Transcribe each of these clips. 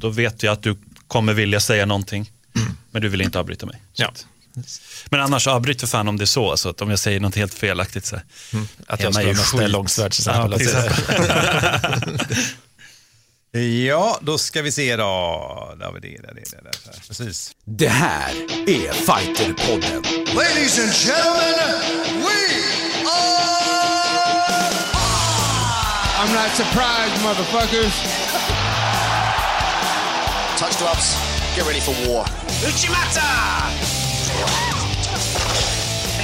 då vet jag att du kommer vilja säga någonting. Men du vill inte avbryta mig. Ja. Men annars avbryt för fan om det är så. så att om jag säger något helt felaktigt. Så. här. Att jag ska skit. långsvärd till Ja, exempel. det- Ja, då ska vi se då. Där vi det, där, där, där. Precis. Det här är Fighterpodden. Ladies and gentlemen, we are. I'm not surprised, motherfuckers. Touch gloves. Get ready for war.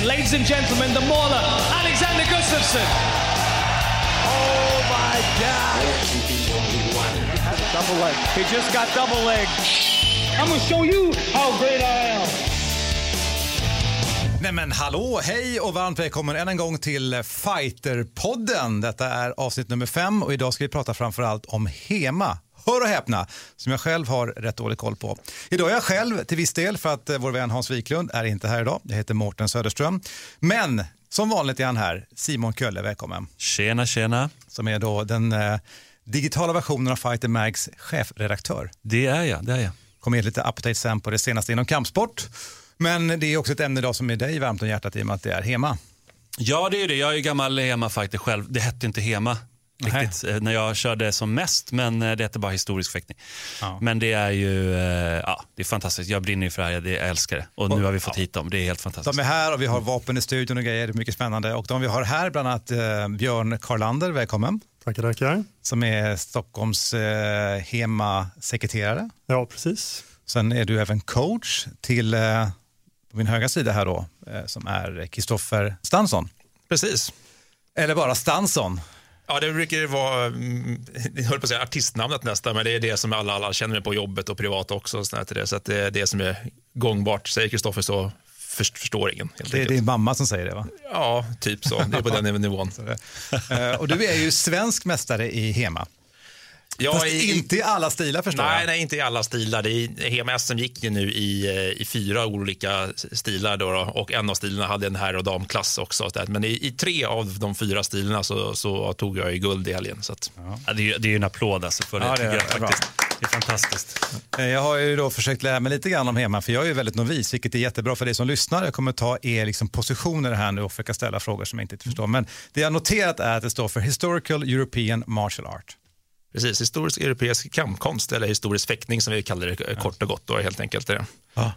Ladies and gentlemen, the mauler, Alexander Gustafsson. Oh my God. Double leg. He just got double leg. I'm gonna show you how great I am. Nej men hallå, hej och varmt välkommen än en gång till Fighterpodden. Detta är avsnitt nummer fem och idag ska vi prata framförallt om HEMA. Hör och häpna, som jag själv har rätt dålig koll på. Idag är jag själv till viss del för att eh, vår vän Hans Wiklund är inte här idag. Jag heter Mårten Söderström. Men som vanligt är han här, Simon Kölle, välkommen. Tjena, tjena. Som är då den eh, digitala versionen av Fighter Mags chefredaktör. Det är jag. Det är jag. kommer ge lite update sen på det senaste inom kampsport. Men det är också ett ämne idag som är dig varmt om hjärtat i och med att det är HEMA. Ja, det är det. Jag är ju gammal Hema-fighter själv. Det hette inte Hema riktigt eh, när jag körde som mest, men eh, det hette bara historisk fäktning. Ja. Men det är ju eh, ja, det är fantastiskt. Jag brinner för det här, jag älskar det. Och nu har vi fått hit dem, det är helt fantastiskt. De är här och vi har vapen i studion och grejer, det är mycket spännande. Och de vi har här, bland annat eh, Björn Karlander, välkommen. Tackar, tackar. Som är Stockholms eh, HEMA-sekreterare. Ja, precis. Sen är du även coach till, eh, på min högra sida här då, eh, som är Kristoffer Stansson. Precis. Eller bara Stansson. Ja, det brukar vara, mm, jag höll på att säga artistnamnet nästan, men det är det som alla, alla känner mig på jobbet och privat också. och sånt det, så att det är det som är gångbart. Säger Kristoffer så först, förstår ingen. Det är enkelt. din mamma som säger det va? Ja, typ så. Det är på den nivån. Eh, och du är ju svensk mästare i HEMA. Ja, Fast i- inte i alla stilar förstår Nej, jag. nej, inte i alla stilar. Det är, Hema SM gick ju nu i, eh, i fyra olika stilar då, då, och en av stilarna hade en herr och damklass också. Men i, i tre av de fyra stilarna så, så tog jag ju guld i helgen. Så att, Ja, det, är, ju- det är en applåd alltså för det, Ja, det tycker är jag. Bra. faktiskt. Det är fantastiskt. Eh, Jag har ju då försökt lära mig lite grann om HEMA, för jag är ju väldigt novis, vilket är jättebra för dig som lyssnar. Jag kommer ta er liksom positioner här nu och försöka ställa frågor som jag inte förstår. Men det jag har noterat är att det står för Historical European Martial Art. Precis, historisk europeisk kampkonst eller historisk fäktning som vi kallar det kort och gott då, helt enkelt. Det. Ja.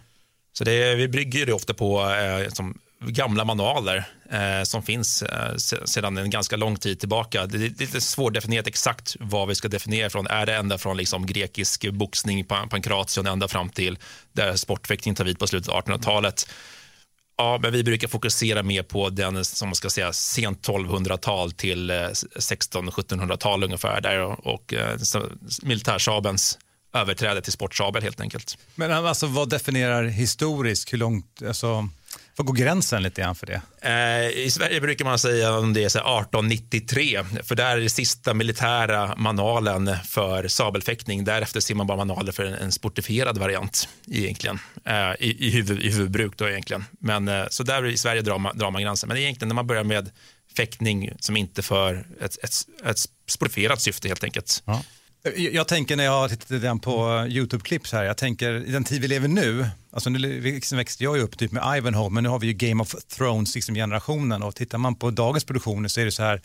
Så det, vi bygger det ofta på eh, som gamla manualer eh, som finns eh, se, sedan en ganska lång tid tillbaka. Det, är lite svårdefinierat exakt vad vi ska definiera från. Är det ända från liksom grekisk boxning, pan- pankration, ända fram till där sportfäktning tar vid på slutet av 1800-talet. Ja, men vi brukar fokusera mer på den som man ska säga sent 1200-tal till eh, 1600-1700-tal ungefär där och, och eh, militärsabens överträde till sportsabel helt enkelt. Men alltså vad definierar historisk? Hur långt, alltså, vad går gränsen lite grann för det? Eh, I Sverige brukar man säga om det är så här 1893, för där är det sista militära manualen för sabelfäktning. Därefter ser man bara manualer för en, en sportifierad variant egentligen, eh, i, i, huvud, i huvudbruk då egentligen. Men, eh, så där i Sverige drar man, drar man gränsen. Men egentligen när man börjar med fäktning som inte för ett, ett, ett sportifierat syfte helt enkelt. Jag, jag tänker när jag har tittat lite på YouTube-klipp så här, jag tänker i den tid vi lever nu, alltså nu liksom växte jag ju upp typ med Ivanhoe, men nu har vi ju Game of Thrones liksom generationen och tittar man på dagens produktioner så är det så här,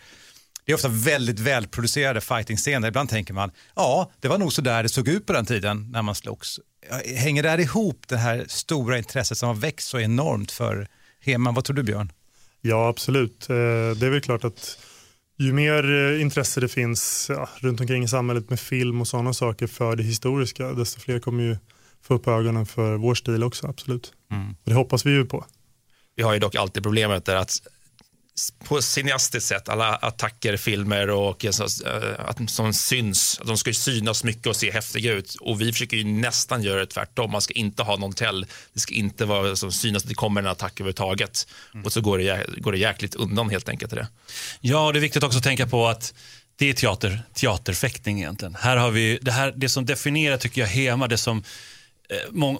det är ofta väldigt välproducerade fighting-scener. Ibland tänker man, ja, det var nog så där det såg ut på den tiden när man slogs. Hänger det här ihop, det här stora intresset som har växt så enormt för Heman? Vad tror du Björn? Ja, absolut. Eh, det är väl klart att ju mer eh, intresse det finns ja, runt omkring i samhället med film och sådana saker för det historiska, desto fler kommer ju få upp ögonen för vår stil också, absolut. Och det hoppas vi ju på. Vi har ju dock alltid problemet där att på cineastiskt sätt, alla attacker, filmer och så, eh, att, som syns, att de ska synas mycket och se häftiga ut. Och vi försöker ju nästan göra det tvärtom. Man ska inte ha någon tell. Det ska inte vara som synas att det kommer en attack överhuvudtaget. Och så går det, går det jäkligt undan helt enkelt. Det. Ja, det är viktigt också att tänka på att det är teater, teaterfäktning egentligen. Här har vi, det, här, det som definierar tycker jag HEMA, det som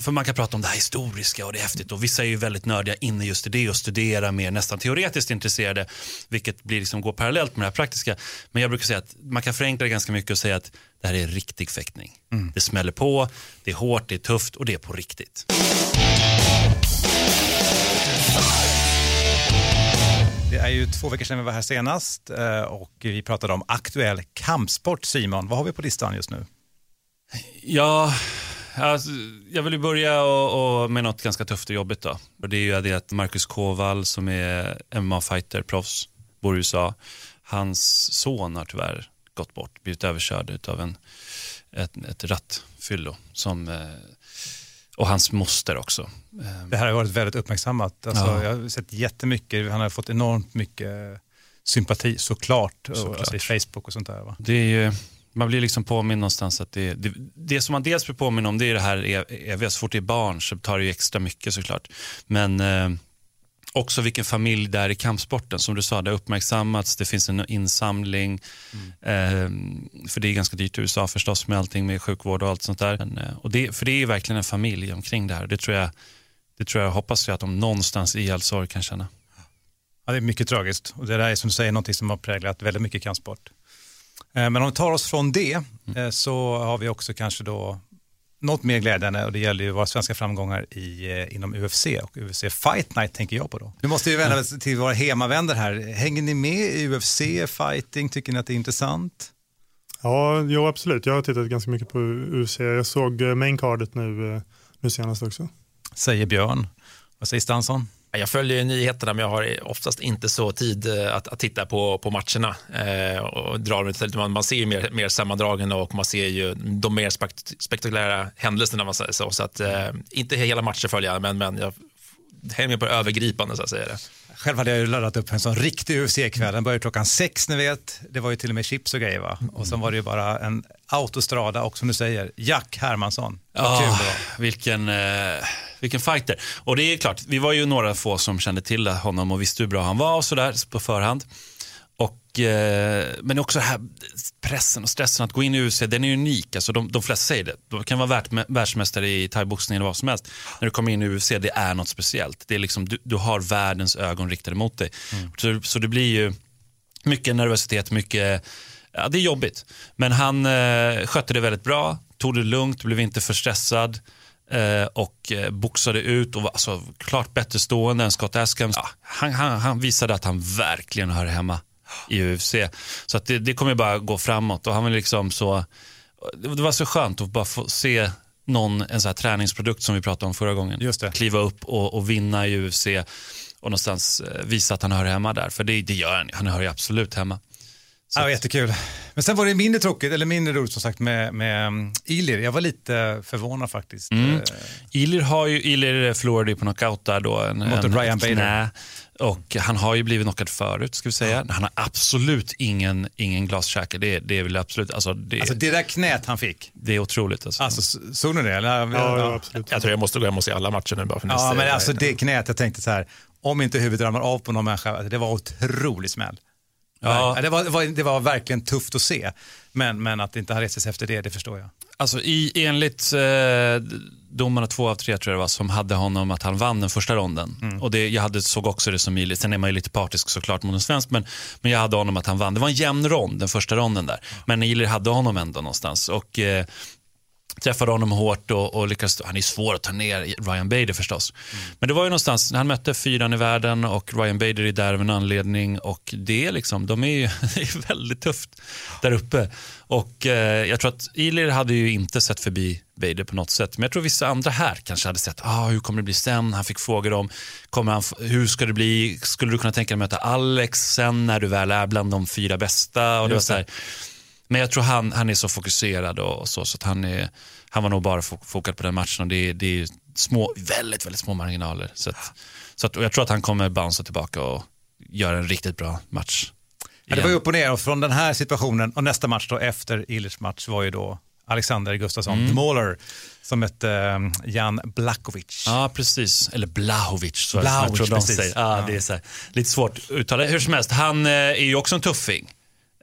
för man kan prata om det här historiska och det är häftigt och vissa är ju väldigt nördiga inne just i det och studerar mer nästan teoretiskt intresserade vilket blir liksom går parallellt med det här praktiska. Men jag brukar säga att man kan förenkla det ganska mycket och säga att det här är riktig fäktning. Det smäller på, det är hårt, det är tufft och det är på riktigt. Det är ju två veckor sedan vi var här senast eh, och vi pratade om aktuell kampsport. Simon, vad har vi på listan just nu? Ja, alltså, jag vill ju börja och, och med något ganska tufft och jobbigt. Då. Och det är ju det att Marcus Koval som är MMA-fighter, proffs, bor i USA. Hans son har tyvärr gått bort, blivit överkörd av en, ett, ett rattfyllo. Som, eh, och hans moster också. Eh, Det här har varit väldigt uppmärksammat. Alltså, Ja. Jag har sett jättemycket, han har fått enormt mycket sympati såklart, Såklart. Alltså, i Facebook och sånt där. Va? Det är ju, man blir liksom påminn någonstans att det, det, det som man dels blir påminn om det är det här e, eviga. Så fort det är barn så tar det ju extra mycket såklart. Men eh, också vilken familj det är i kampsporten. Som du sa, det har uppmärksammats, det finns en insamling. Eh, för det är ganska dyrt i USA förstås med allting med sjukvård och allt sånt där. Men, eh, och det, för det är ju verkligen en familj omkring det här. Det tror jag, det tror jag hoppas jag att de någonstans i all sorg kan känna. Ja, det är mycket tragiskt och det där är som du säger något som har präglat väldigt mycket kampsport. Eh, Men om vi tar oss från det eh, så har vi också kanske då något mer glädjande och det gäller ju våra svenska framgångar i, eh, inom UFC och UFC Fight Night tänker jag på då. Nu måste vi vända oss till våra hemavänner här. Hänger ni med i UFC, fighting, tycker ni att det är intressant? Ja, jo, absolut. Jag har tittat ganska mycket på UFC. Jag såg maincardet nu, nu senast också. Säger Björn. Vad säger Stansson? Jag följer ju nyheterna men jag har oftast inte så tid eh, att, att titta på, på matcherna. Eh, och drar, man, man ser ju mer, mer sammandragen och man ser ju de mer spekt, spektakulära händelserna. Man säger så. så att, eh, inte hela matcher följer jag, men, men jag hänger med på det övergripande så att säga. Det. Själv hade jag ju laddat upp en sån riktig UFC-kväll. Den började klockan sex, ni vet. Det var ju till och med chips och grejer va? Och sen var det ju bara en autostrada och som du säger, Jack Hermansson. Var. vilken, eh, vilken fighter. Och det är klart, vi var ju några få som kände till honom och visste hur bra han var och sådär på förhand. Och, eh, men också här pressen och stressen att gå in i UFC, den är unik. Alltså de, de flesta säger det. Du kan vara värt, världsmästare i thaiboxning eller vad som helst. När du kommer in i UFC, det är något speciellt. Det är liksom, du, du har världens ögon riktade mot dig. Så, så det blir ju mycket nervositet, mycket, ja det är jobbigt. Men han eh, skötte det väldigt bra, tog det lugnt, blev inte för stressad eh, och eh, boxade ut och var alltså, klart bättre stående än Scott Askams. Ja, han, han, han visade att han verkligen hör hemma i UFC. Så att det, det kommer bara gå framåt och han var liksom så, det var så skönt att bara få se någon, en sån här träningsprodukt som vi pratade om förra gången. Just det. Kliva upp och, och vinna i UFC och någonstans eh, visa att han hör hemma där. För det, det gör han, han hör ju absolut hemma. Ja, att- jättekul. Men sen var det mindre tråkigt, eller mindre roligt som sagt med, med um, Ilir. Jag var lite förvånad faktiskt. Mm. Eh, Ilir, har ju, Ilir förlorade ju på knockout där då. En, Mot en, Ryan Bader. knä. Och han har ju blivit knockad förut, ska vi säga. Han har absolut ingen, ingen glaskäke. Det, det är väl absolut, alltså det, Alltså det där knät han fick, det är otroligt. Alltså. alltså såg ni det? Eller? Ja, ja, absolut. Jag tror jag måste gå hem och se alla matcher nu bara för Ja, nästa- men alltså det knät, jag tänkte så här, om inte huvudet ramlar av på någon människa, alltså, det var otrolig smäll. Ja. Ja. Det, var, det, var, det var verkligen tufft att se, men, men att det inte har rest sig efter det, det förstår jag. Alltså i, enligt eh, domarna två av tre tror jag det var som hade honom att han vann den första ronden. Mm. Och det, jag hade, såg också det som Ilir. Sen är man ju lite partisk såklart mot en svensk men, men jag hade honom att han vann. Det var en jämn rond den första ronden där. Men Ilir hade honom ändå någonstans. Och eh, träffade honom hårt och, och lyckades, han är svår att ta ner, Ryan Bader förstås. Men det var ju någonstans, han mötte fyran i världen och Ryan Bader är där av en anledning och det är liksom, de är ju, är väldigt tufft där uppe. Och eh, jag tror att Ilir hade ju inte sett förbi Bader på något sätt. Men jag tror vissa andra här kanske hade sett, ah, hur kommer det bli sen? Han fick frågor om, kommer han, hur ska det bli? Skulle du kunna tänka dig att möta Alex sen när du väl är bland de fyra bästa? Och det var så här, men jag tror han, han är så fokuserad och så, så att han, är, han var nog bara fo- fokad på den matchen och det, är- det är små, väldigt, väldigt små marginaler. Så att, så att, och jag tror att han kommer bouncea tillbaka och göra en riktigt bra match. Ja, det var ju upp och ner och från den här situationen och nästa match då efter Ilers match var ju då Alexander Gustafsson, the Mauler, som mötte um, Jan Blakovic. Ja, precis. Eller Blahovic, så Blahovic, jag tror de precis. säger. Ja, Ja. Det är så här, lite svårt att uttala. Hur som helst, han eh, är ju också en tuffing.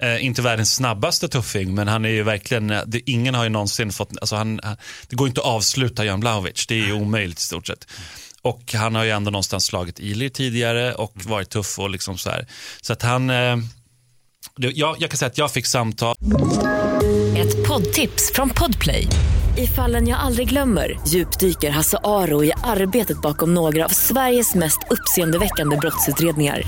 Eh, inte världens snabbaste tuffing, men han är ju verkligen, det, ingen har ju någonsin fått, alltså han, han, det går inte att avsluta Jan Blahovic, det är ju omöjligt i stort sett. Och han har ju ändå någonstans slagit Ilir tidigare och varit tuff och liksom så här. Så att han, eh, det, jag, jag kan säga att jag fick samtal. Ett poddtips från Podplay. I fallen jag aldrig glömmer djupdyker Hasse Aro i arbetet bakom några av Sveriges mest uppseendeväckande brottsutredningar.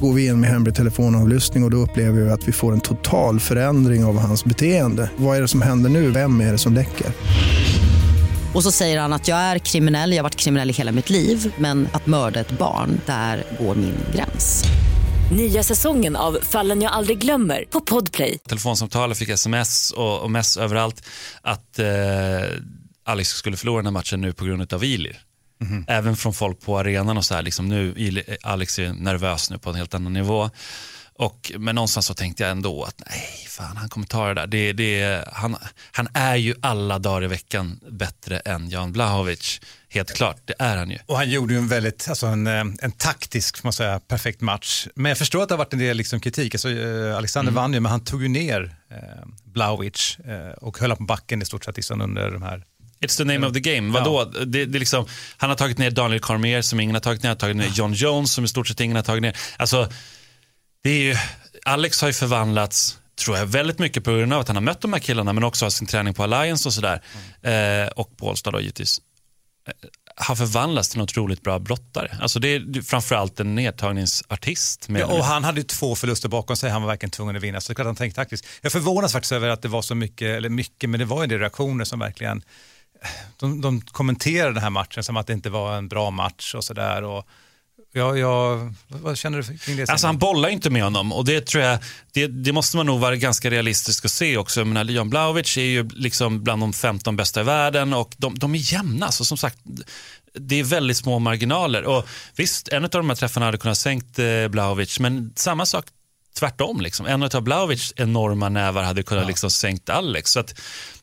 Går vi in med hemlig telefonavlyssning och, och då upplever vi att vi får en total förändring av hans beteende. Vad är det som händer nu? Vem är det som läcker? Och så säger han att jag är kriminell, jag har varit kriminell i hela mitt liv men att mörda ett barn, där går min gräns. Nya säsongen av Fallen jag aldrig glömmer på Podplay. Telefonsamtal, fick sms och, och mess överallt att eh, Alex skulle förlora den här matchen nu på grund av Ilir. Mm. Även från folk på arenan och så här, liksom nu, Alex är nervös nu på en helt annan nivå. Och, men någonstans så tänkte jag ändå att nej, fan han kommer ta det där. Det, det, han, han är ju alla dagar i veckan bättre än Jan Blahovic. Helt klart, det är han ju. Och han gjorde ju en väldigt, alltså en, eh, en taktisk, man säga, perfekt match. Men jag förstår att det har varit en del liksom kritik. Alltså, eh, Alexander mm. vann ju, men han tog ju ner eh, Blahovic eh, och höll på backen i stort sett liksom under de här It's the name of the game. Vadå? Ja. Det, det liksom, han har tagit ner Daniel Cormier som ingen har tagit ner. Han har tagit ner John Jones som i stort sett ingen har tagit ner. Alltså, det är ju, Alex har ju förvandlats tror jag väldigt mycket på grund av att han har mött de här killarna men också av sin träning på Alliance och sådär. Mm. Eh, och Bålstad då givetvis. Eh, har förvandlats till en otroligt bra brottare. Alltså det är framförallt en nedtagningsartist. Ja, och han hade ju två förluster bakom sig, han var verkligen tvungen att vinna. Så det är klart han tänkte taktiskt. Jag förvånas faktiskt över att det var så mycket, eller mycket, men det var en del reaktioner som verkligen de, de kommenterade den här matchen som att det inte var en bra match och sådär. Ja, ja, vad känner du kring det? Alltså han bollar inte med honom och det tror jag, det, det måste man nog vara ganska realistisk att se också. Jag menar, Leon Blaovic är ju liksom bland de 15 bästa i världen och de, de är jämna. Så som sagt, det är väldigt små marginaler. Och visst, en av de här träffarna hade kunnat sänkt eh, Blaovic, men samma sak tvärtom. Liksom. En av Blaovics enorma nävar hade kunnat ja. liksom sänkt Alex. Så att,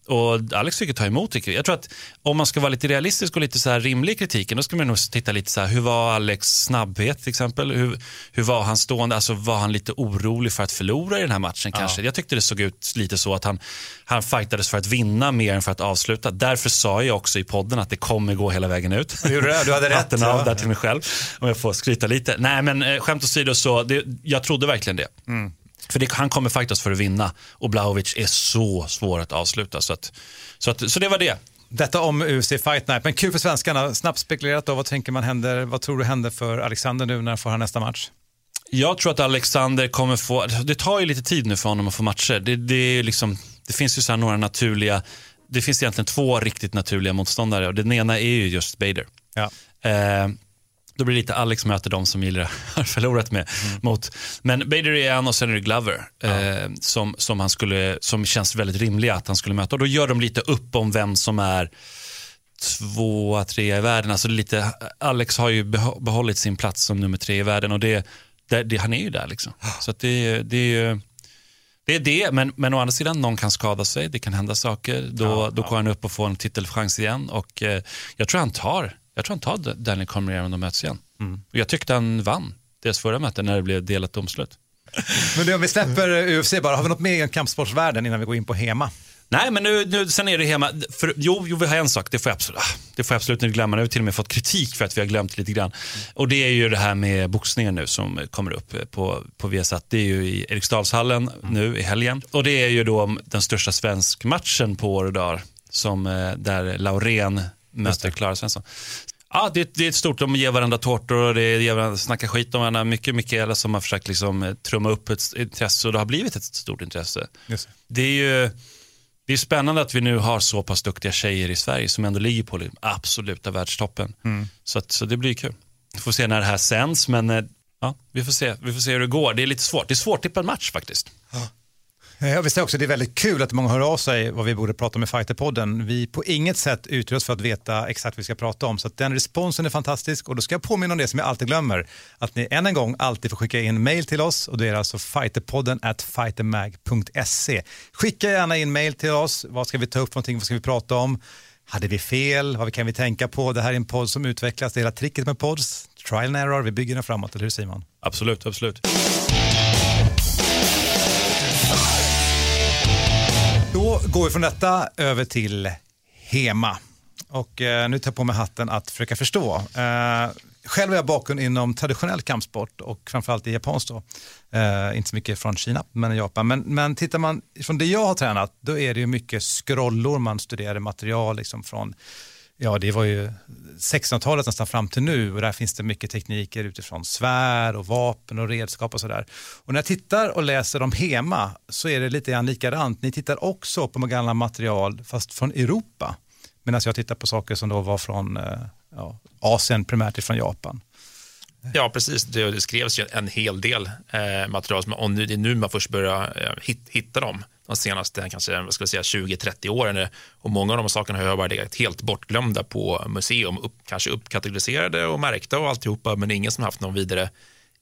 och Alex fick ta emot tycker jag. Tror att om man ska vara lite realistisk och lite så här rimlig i kritiken, då ska man nog titta lite så här, hur var Alex snabbhet till exempel? Hur, hur var han stående? Alltså var han lite orolig för att förlora i den här matchen kanske? Jag tyckte det såg ut lite så att han, han fightades för att vinna mer än för att avsluta. Därför sa jag också i podden att det kommer gå hela vägen ut. Du, du hade rätt. av ja. där till mig själv, om jag får skryta lite. Nej men eh, skämt åsido så, det, jag trodde verkligen det. Mm. För det, han kommer faktiskt för att vinna och Blaovic är så svår att avsluta. Så, att, så, att, så det var det. Detta om UFC Fight Night, men kul för svenskarna. Snabbt spekulerat då, vad tänker man händer, vad tror du händer för Alexander nu när han får han nästa match? Jag tror att Alexander kommer få, det tar ju lite tid nu för honom att få matcher. Det, det, är liksom, det finns ju så några naturliga, det finns egentligen två riktigt naturliga motståndare och den ena är ju just Bader. Ja. Eh, då blir det lite Alex möter de som Gillra har förlorat med. Mm. Mot. Men Bader är en och sen är det Glover ja. eh, som, som, han skulle, som känns väldigt rimliga att han skulle möta. Och då gör de lite upp om vem som är två, tre i världen. Alltså lite, Alex har ju behållit sin plats som nummer tre i världen och det, det, det han är ju där. Liksom. Så det, det är det är det, men, men å andra sidan, någon kan skada sig, det kan hända saker. Då, ja, då går han upp och får en titelchans igen och eh, jag tror han tar jag tror han tar Daniel Cormier om de möts igen. Mm. Jag tyckte han vann deras förra möte när det blev delat domslut. Men du, om vi släpper UFC bara, har vi något mer i kampsportsvärlden innan vi går in på HEMA? Nej, men nu, nu, sen är det hemma. För, jo, jo, vi har en sak, det får, jag absolut, ah, det får jag absolut inte glömma. Nu har vi till och med fått kritik för att vi har glömt lite grann. Och det är ju det här med boxningen nu som kommer upp på, på Viasat. Det är ju i Eriksdalshallen mm. nu i helgen. Och det är ju då den största svensk matchen på år och dagar. Som, eh, där Laurén möter Klara Svensson. Ja, det, det är ett stort, de ger varandra tårtor och det ger varandra, snackar skit om varandra. Mycket Mikaela som har försökt liksom eh, trumma upp ett intresse och det har blivit ett stort intresse. Yes. Det är ju det är spännande att vi nu har så pass duktiga tjejer i Sverige som ändå ligger på absoluta världstoppen. Mm. Så, att, så det blir kul. Vi får se när det här sänds, men eh, ja, vi, får se, vi får se hur det går. Det är lite svårt. Det är svårt tippad match faktiskt. Ja. Jag vill säga också det är väldigt kul att många hör av sig vad vi borde prata om i Fighterpodden. Vi på inget sätt utrustas för att veta exakt vad vi ska prata om. Så den responsen är fantastisk och då ska jag påminna om det som jag alltid glömmer. Att ni än en gång alltid får skicka in mail till oss och det är alltså fighterpodden at fightermag.se. Skicka gärna in mail till oss. Vad ska vi ta upp för någonting? Vad ska vi prata om? Hade vi fel? Vad kan vi tänka på? Det här är en podd som utvecklas. Det är hela tricket med pods. Trial and error. Vi bygger den framåt, eller hur Simon? Absolut, absolut. Går vi från detta över till HEMA. Och eh, nu tar jag på mig hatten att försöka förstå. Eh, själv har jag bakgrund inom traditionell kampsport och framförallt i japanskt då. Eh, inte så mycket från Kina, men i Japan. Men, men tittar man från det jag har tränat, då är det ju mycket scrollor, man studerar material liksom från Ja, det var ju 1600-talet nästan fram till nu och där finns det mycket tekniker utifrån svär och vapen och redskap och sådär. Och när jag tittar och läser om HEMA så är det lite grann likadant. Ni tittar också på gamla material fast från Europa. Medan jag tittar på saker som då var från eh, ja, Asien, primärt från Japan. Ja, precis. Det, det skrevs ju en hel del eh, material och nu, det är nu man först börjar eh, hitta dem de senaste kanske, vad ska säga, 20-30 åren. Och många av de sakerna har bara legat helt bortglömda på museum, upp, kanske uppkategoriserade och märkta och alltihopa, men ingen som haft någon vidare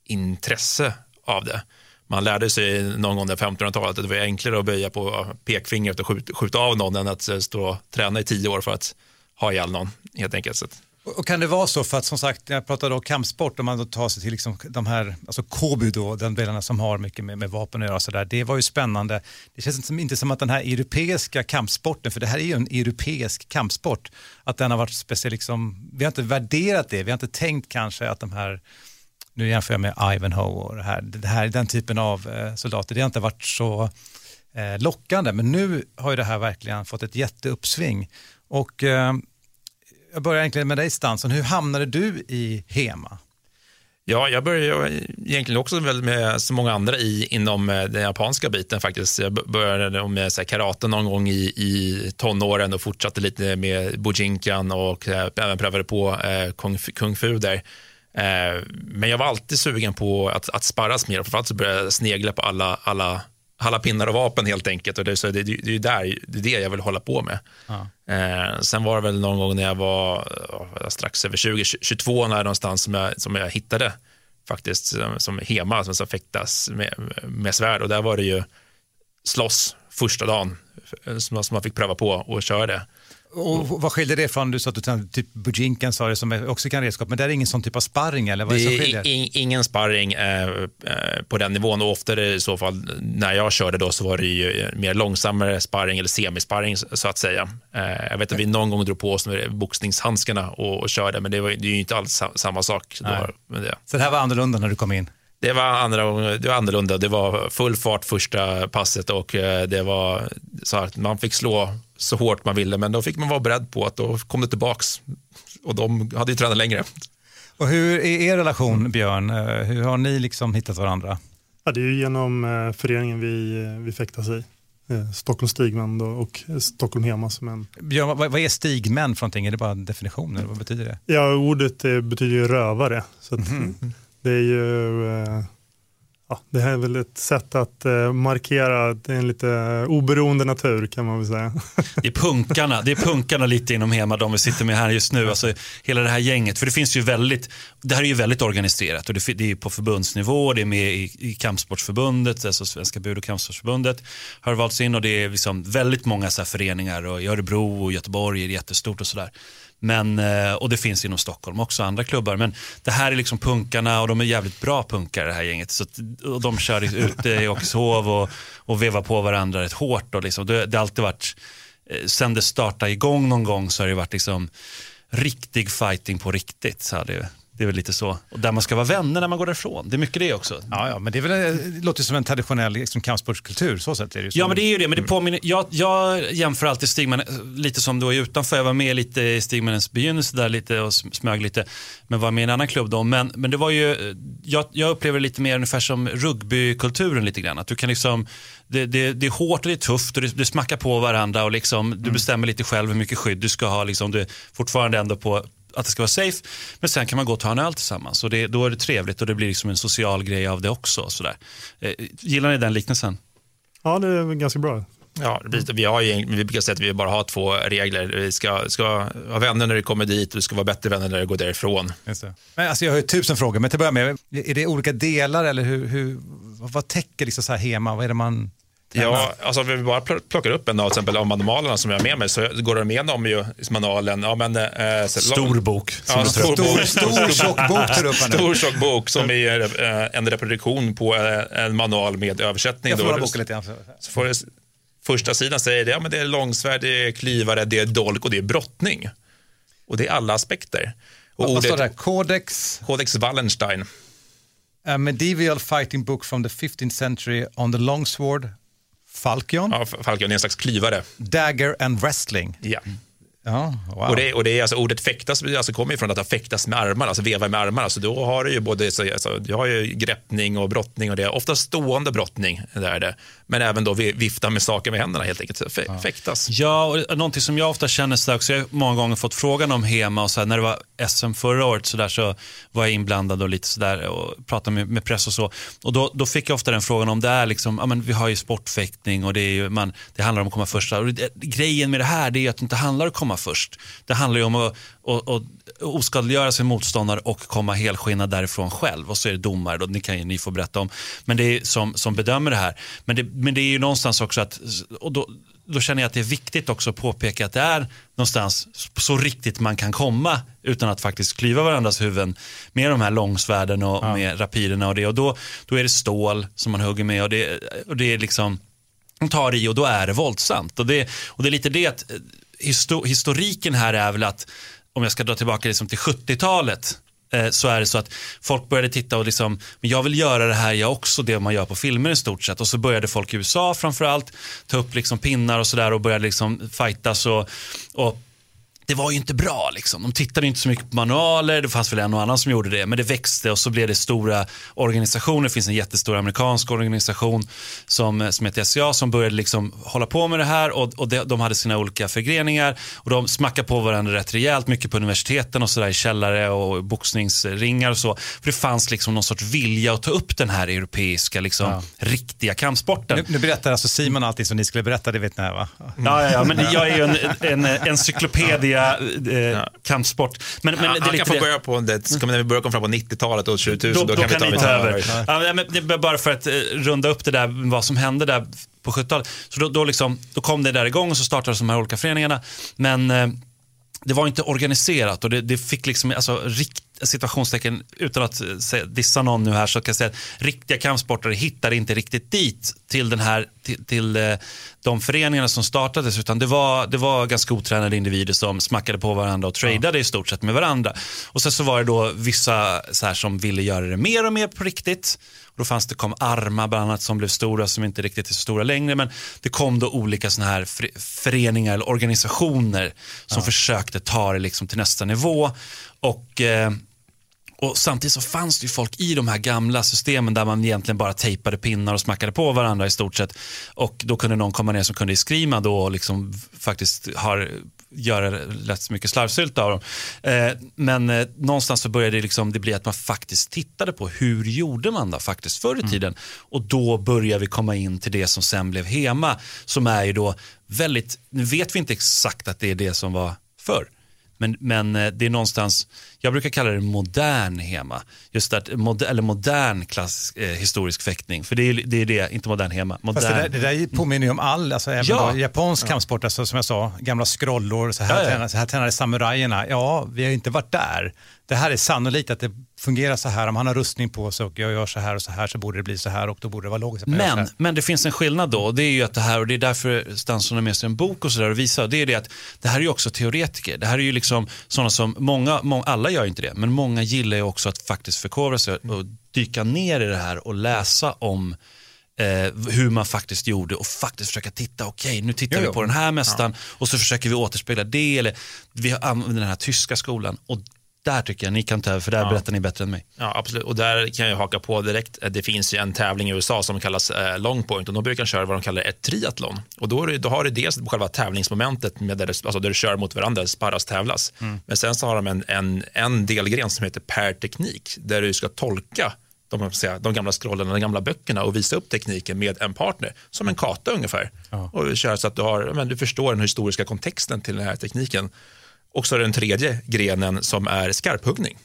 intresse av det. Man lärde sig någon gång under 1500-talet att det var enklare att böja på pekfingret och skjuta, skjuta av någon än att eh, stå och träna i tio år för att ha ihjäl någon, helt enkelt. Och kan det vara så, för att som sagt, när jag pratade om kampsport, om man då tar sig till liksom de här, alltså Kobu då, den delarna som har mycket med, med vapen att göra, och sådär, det var ju spännande. Det känns inte som att den här europeiska kampsporten, för det här är ju en europeisk kampsport, att den har varit speciell, liksom, vi har inte värderat det, vi har inte tänkt kanske att de här nu jämför jag med Ivanhoe och det här, det här den typen av eh, soldater, det har inte varit så eh, lockande, men nu har ju det här verkligen fått ett jätteuppsving. Och eh, jag börjar egentligen med dig Stansson, hur hamnade du i HEMA? Ja, jag började egentligen också väl med så många andra i, inom eh, den japanska biten faktiskt. Jag började med så här, karate någon gång i, i tonåren och fortsatte lite med bujinkan och äh, även prövade på äh, kung, kung fu där. Äh, men jag var alltid sugen på att, att sparras mer. Framförallt så började jag snegla på alla, alla alla pinnar och vapen helt enkelt. Och det, så det, det, är där, det är det jag vill hålla på med. Ja. Eh, sen var det väl någon gång när jag var strax över 20, 22 när någonstans som jag, som jag hittade faktiskt som, som hema som, som fäktas med, med svärd och där var det ju slåss första dagen som, som man fick pröva på och köra det. Och vad skiljer det från, du sa att du typ Bujinkan sa det som också kan redskap, men det är ingen sån typ av sparring eller vad är det som skiljer? In, ingen sparring eh, eh, på den nivån och oftare i så fall när jag körde då så var det ju mer långsammare sparring eller semisparring så att säga. Eh, jag vet att vi någon gång drog på oss boxningshandskarna och, och körde, men det, var, det är ju inte alls samma sak. Med det. Så det här var annorlunda när du kom in? Det var, andra, det var annorlunda. Det var full fart första passet och eh, det var så att man fick slå så hårt man ville, men då fick man vara beredd på att då kom det tillbaks och de hade ju tränat längre. Och hur är er relation, Björn? Eh, hur har ni liksom hittat varandra? Ja, det är genom eh, föreningen vi, vi fäktas i. Stockholm Stigmän och Stockholm Hema som en... Björn, vad, är stigmän för någonting? Är det bara en definition eller vad betyder det? Ja, ordet betyder ju rövare. Så mm. Det är ju eh, ja, det här är väl ett sätt att eh, markera det är en lite oberoende natur kan man väl säga. Det är punkarna, det är punkarna lite inom Hema, de vi sitter med här just nu. Alltså, hela det här gänget, för det finns ju väldigt, det här är ju väldigt organiserat och det, det är på förbundsnivå, det är med i, i Kampsportsförbundet, alltså Svenska Bud och Kampsportsförbundet har valts in och det är liksom väldigt många så föreningar och i Örebro och Göteborg är det jättestort och sådär. Men, eh, och det finns inom Stockholm också, andra klubbar. Men det här är liksom punkarna och de är jävligt bra punkare det här gänget. Så, och de kör ute i Åkeshov och, och vevar på varandra rätt hårt. Och liksom, det, det har alltid varit, eh, sen det startade igång någon gång så har det varit liksom riktig fighting på riktigt. Så hade det är väl lite så. Och där man ska vara vänner när man går därifrån. Det är mycket det också. Ja, ja men det, är väl, det låter som en traditionell liksom, kampsportskultur. Så sätt är det Ja, men det är ju det. Men det påminner, jag, jag jämför alltid Stigman lite som då utanför. Jag var med lite i Stigmanens begynnelse där lite och smög lite. Men var med i en annan klubb då. Men, men det var ju, jag, jag upplever det lite mer ungefär som rugbykulturen lite grann. Att du kan liksom, det, det, det är hårt och det är tufft och det, det smackar på varandra och liksom, du mm. bestämmer lite själv hur mycket skydd du ska ha. Liksom, du är fortfarande ändå på, att det ska vara safe. Men sen kan man gå och ta en öl tillsammans och det, då är det trevligt och det blir liksom en social grej av det också. Sådär. Eh, gillar ni den liknelsen? Ja, det är ganska bra. Ja, vi, har ju, vi brukar säga att vi bara har två regler. Vi ska, ska vara vänner när du kommer dit och du ska vara bättre vänner när du går därifrån. Just det. Men alltså jag har ju tusen frågor, men till att börja med, är det olika delar eller hur, hur, vad täcker liksom så här hema? Vad är det man Ja, alltså vi bara plockar upp en av, till exempel, av manualerna som jag har med mig så går de igenom ju manualen. Ja, men, eh, stor bok. Ja, stor, stor, stor tjock bok tar upp Stor tjock bok som är eh, en reproduktion på eh, en manual med översättning. Jag får boken lite grann. Så får Första sidan säger det, ja, men det är långsvärd, det är klyvare, det är dolk och det är brottning. Och det är alla aspekter. Och Vad står det ordet? Codex, Codex Wallenstein. a medieval fighting book from the 15th century on the longsword, falchion, Ja, Falcon är en slags klyvare. dagger and wrestling. Ja. Ja, wow. Och, det, och det är alltså, ordet fäktas alltså, kommer ifrån att ha fäktas med armarna, alltså veva med armarna. Alltså, då har du ju både så, alltså, du har ju greppning och brottning och det är ofta stående brottning. Där är det. Men även då vi- vifta med saker med händerna helt enkelt. Så Fä, Fäktas. Ja, och någonting som jag ofta känner så där också, jag har många gånger fått frågan om HEMA och så här, när det var SM förra året så, där, så var jag inblandad och lite sådär och pratade med, med press och så. Och då, då fick jag ofta den frågan om det är liksom, ja men vi har ju sportfäktning och det, är ju, man, det handlar om att komma först. Och det, grejen med det här det är ju att det inte handlar om att komma först. Det handlar ju om att, att, att oskadliggöra sin motståndare och komma helskinnad därifrån själv. Och så är det domare, då, det kan ju ni få berätta om, men det är som, som bedömer det här. Men det, men det är ju någonstans också att, och då, då känner jag att det är viktigt också att påpeka att det är någonstans så riktigt man kan komma utan att faktiskt klyva varandras huvuden med de här långsvärden och med rapiderna och det. Och då, då är det stål som man hugger med och det, och det är liksom, de tar i och då är det våldsamt. Och det, och det är lite det att historiken här är väl att, om jag ska dra tillbaka liksom till 70-talet, eh, så är det så att folk började titta och liksom, men jag vill göra det här jag också, det man gör på filmer i stort sett. Och så började folk i USA framförallt ta upp liksom pinnar och sådär och började liksom fightas och, och det var ju inte bra. Liksom. De tittade inte så mycket på manualer, det fanns väl en och annan som gjorde det, men det växte och så blev det stora organisationer. Det finns en jättestor amerikansk organisation som, som heter SCA som började liksom hålla på med det här och, och de, de hade sina olika förgreningar och de smackade på varandra rätt rejält, mycket på universiteten och sådär i källare och boxningsringar och så. För det fanns liksom någon sorts vilja att ta upp den här europeiska, liksom, riktiga kampsporten. Nu, nu berättar alltså Simon allting som ni skulle berätta, det vet ni va? Ja, ja, ja, men jag är ju en, en, en encyklopedia eh, kampsport. Men, men Ja, det han kan få det. börja på det. Ska vi börjar komma fram på 90-talet och 2000, Då, då, då, kan vi ta över. Ja, men det bara för att eh, runda upp det där, vad som hände där på 70-talet. Så då, då, liksom, då kom det där igång och så startades de här olika föreningarna. Men eh, det var inte organiserat och det, det fick liksom, alltså rikt, situationstecken, utan att eh, dissa någon nu här, så kan jag säga att riktiga kampsportare hittade inte riktigt dit till, den här, till, till eh, de föreningarna som startades, utan det var, det var ganska otränade individer som smackade på varandra och tradade i stort sett med varandra. Och sen så var det då vissa så här, som ville göra det mer och mer på riktigt. Och då fanns det, kom Arma bland annat som blev stora, som inte riktigt är så stora längre, men det kom då olika såna här för- föreningar eller organisationer som försökte ta det liksom till nästa nivå. Och eh, och samtidigt så fanns det ju folk i de här gamla systemen där man egentligen bara tejpade pinnar och smackade på varandra i stort sett. Och då kunde någon komma ner som kunde skrima då och liksom faktiskt har, göra lätt så mycket slarvsylta av dem. Eh, men eh, någonstans så började det, liksom, det bli att man faktiskt tittade på hur gjorde man då faktiskt förr i tiden. Och då börjar vi komma in till det som sen blev HEMA som är ju då väldigt, nu vet vi inte exakt att det är det som var förr. Men, men eh, det är någonstans, jag brukar kalla det modern hema. Just att, mod, eller modern klass, eh, historisk fäktning. För det är det, är det inte modern hema. Modern. Fast det, där, det där påminner ju om all, alltså även Ja. japansk kampsport, alltså, som jag sa, gamla scrollor, så här, Ja, ja. Tränade, så här tränade samurajerna. Ja, vi har ju inte varit där. Det här är sannolikt att det fungerar så här, om han har rustning på sig och jag gör så här och så här så borde det bli så här och då borde det vara logiskt. så Men, men det finns en skillnad då och det är ju att det här, och det är därför Stansson har med sig en bok och sådär och visar, det är det att det här är ju också teoretiker. Det här är ju liksom sådana som, många, många, alla gör inte det, men många gillar ju också att faktiskt förkovra sig och dyka ner i det här och läsa om eh, hur man faktiskt gjorde och faktiskt försöka titta, okej nu tittar Jo, vi jo. på den här mästaren och så försöker vi återspegla det eller vi använder den här tyska skolan och där tycker jag ni kan ta över för där Ja. berättar ni bättre än mig. Ja, absolut. Och där kan jag haka på direkt. Det finns ju en tävling i USA som kallas eh, long point och de brukar köra vad de kallar ett triathlon. Och då, det, då har du dels själva tävlingsmomentet med där, det, alltså där du kör mot varandra, sparras, tävlas. Men sen så har de en, en, en delgren som heter per teknik där du ska tolka de, säga, de gamla scrollerna, de gamla böckerna och visa upp tekniken med en partner, som en kata ungefär. Och du kör så att du, har, men du förstår den historiska kontexten till den här tekniken. Och så är det den tredje grenen som är skarphuggning.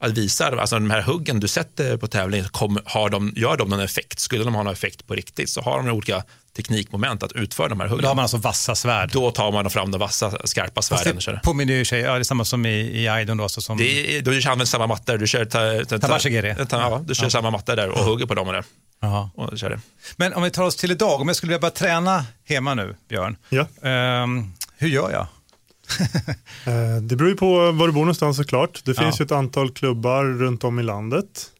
att visa, alltså de här huggen du sätter på tävling, kom, har de, gör de någon effekt? Skulle de ha någon effekt på riktigt så har de olika teknikmoment att utföra de här huggen. Då har man alltså vassa svärd. Då tar man fram de vassa, skarpa svärden. Det påminner ju sig, ja, det är samma som i, i Aidon då. Alltså som... det är, du använder samma mattor, du kör, ta, ta, Tabashigiri. ta, ja, du kör ja. samma matta där och hugger på dem. Och där. Aha. Och kör det. Men om vi tar oss till idag, om jag skulle vilja börja träna hemma nu, Björn. Ja. Um, hur gör jag? Eh, det beror ju på var du bor någonstans såklart. Det finns ja. ju ett antal klubbar runt om i landet.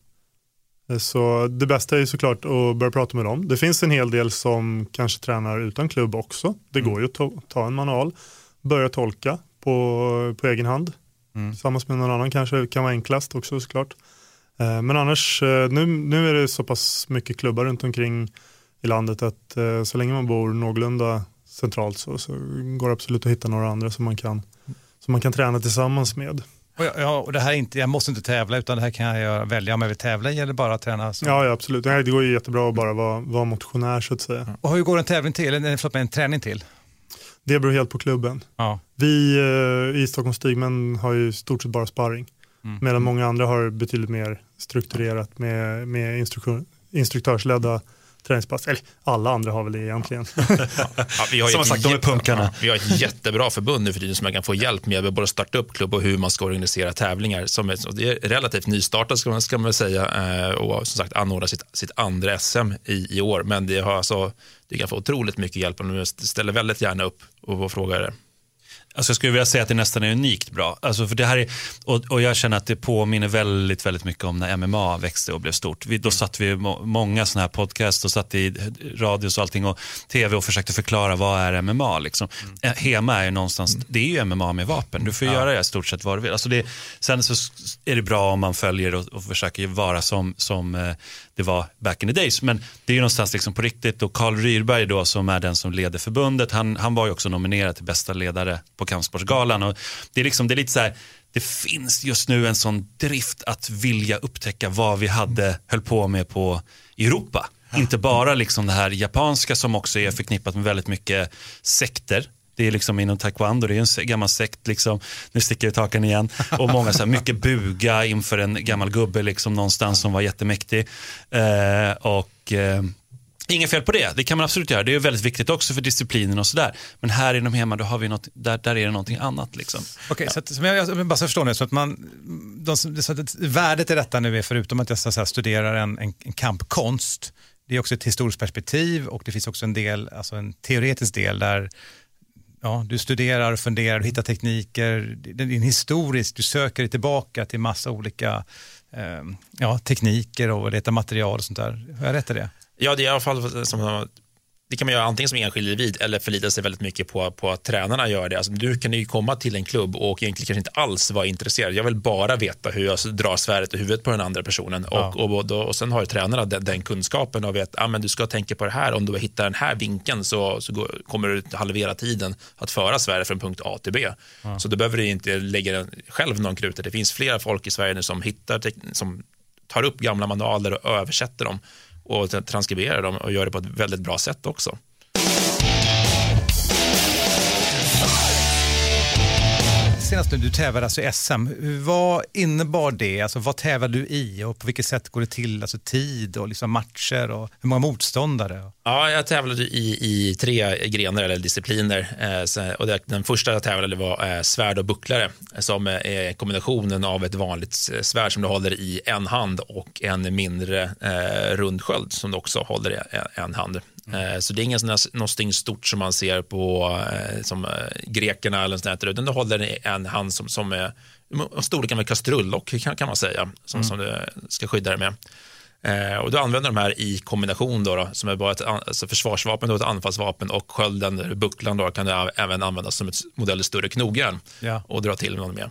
Eh, så det bästa är såklart att börja prata med dem. Det finns en hel del som kanske tränar utan klubb också. Det mm. går ju att ta en manual, börja tolka på, på egen hand. Mm. Tillsammans med någon annan kanske kan vara enklast också såklart. Eh, men annars, nu, nu är det så pass mycket klubbar runt omkring i landet att så länge man bor någorlunda centralt så, så går det absolut att hitta några andra som man kan, som man kan träna tillsammans med. Och ja, och det här är inte, jag måste inte tävla utan det här kan jag välja om jag vill tävla i eller bara träna? Så. Ja, ja, absolut. Det går ju jättebra att bara vara, vara motionär så att säga. Och hur går en tävling till, eller förlåt, en träning till? Det beror helt på klubben. Ja. Vi eh, i Stockholms Stigmen har ju stort sett bara sparring. Mm. Medan många andra har betydligt mer strukturerat med, med instruktörsledda träningspass. Eller alla andra har väl det egentligen. ja, vi har som sagt, de är punkarna. Ja, vi har ett jättebra förbund nu för tiden som man kan få hjälp med. Både att starta upp klubb och hur man ska organisera tävlingar. Som är, det är relativt nystartat ska man, ska man säga eh, och som sagt anordna sitt, sitt andra SM i, i år. Men det, har alltså, det kan få otroligt mycket hjälp och de ställer väldigt gärna upp och frågar det. Alltså jag skulle vilja säga att det nästan är unikt bra. Alltså för det här är, och, och jag känner att det påminner väldigt, väldigt mycket om när MMA växte och blev stort. Vi, då satt vi må, många sådana här podcast och satt i radio och allting och tv och försökte förklara vad är MMA. Liksom. Mm. HEMA är ju någonstans, mm. det är ju MMA med vapen. Du får ja. göra det i stort sett vad du vill. Alltså det, sen så är det bra om man följer och, och försöker vara som, som eh, det var back in the days. Men det är ju någonstans liksom på riktigt och Carl Ryrberg då som är den som leder förbundet, han, han var ju också nominerad till bästa ledare på Kampsportsgalan. Och det, är liksom, det är lite så här, det finns just nu en sån drift att vilja upptäcka vad vi hade, höll på med på Europa. Inte bara liksom det här japanska som också är förknippat med väldigt mycket sekter. Det är liksom inom taekwondo, det är en gammal sekt, liksom. nu sticker jag ut hakan igen. Och många så här, mycket buga inför en gammal gubbe liksom, någonstans som var jättemäktig. Eh, och eh, Inget fel på det, det kan man absolut göra. Det är väldigt viktigt också för disciplinen och sådär. Men här inom hemma, då har vi något, där, där är det någonting annat. Liksom. Okej, okay, ja. så, att, som jag, jag bara så förstår nu, så att man, de, så att värdet i detta nu är, förutom att jag så här, studerar en, en, en kampkonst, det är också ett historiskt perspektiv och det finns också en del, alltså en teoretisk del där ja, du studerar, och funderar, du hittar tekniker, det är historiskt, du söker dig tillbaka till massa olika eh, ja, tekniker och letar material och sånt där. Har jag rätt i det? Ja, det är i alla fall som det kan man göra antingen som enskild individ eller förlita sig väldigt mycket på, på att tränarna gör det. Alltså, du kan ju komma till en klubb och egentligen kanske inte alls vara intresserad. Jag vill bara veta hur jag drar svärdet i huvudet på den andra personen. Ja. Och, och, och, och sen har tränarna den, den, kunskapen och vet att ah, du ska tänka på det här. Om du hittar den här vinkeln så, så går, kommer du halvera tiden att föra svärdet från punkt A till B. Ja. Så då behöver du inte lägga själv någon krut. Det finns flera folk i Sverige nu som hittar som tar upp gamla manualer och översätter dem och transkriberar dem och gör det på ett väldigt bra sätt också. Senast nu, du tävlade alltså i SM. Vad innebar det? Alltså, vad tävlade du i och på vilket sätt går det till? Alltså tid och liksom matcher och hur många motståndare? Ja, jag tävlade i, i tre grenar eller discipliner. Eh, och det, den första jag tävlade var eh, svärd och bucklare som eh, är kombinationen av ett vanligt svärd som du håller i en hand och en mindre eh, rundsköld som du också håller i eh, en hand. Mm. Så det är inget någonting stort som man ser på som grekerna eller sånt där, utan du håller en hand som, som är storleken av en kastrullock kan, kan man säga, som, mm. som du ska skydda dig med. Eh, och du använder de här i kombination då, då som är bara ett alltså försvarsvapen, då, ett anfallsvapen och skölden, bucklan då, kan du även användas som ett modell större knogjärn ja. och dra till med.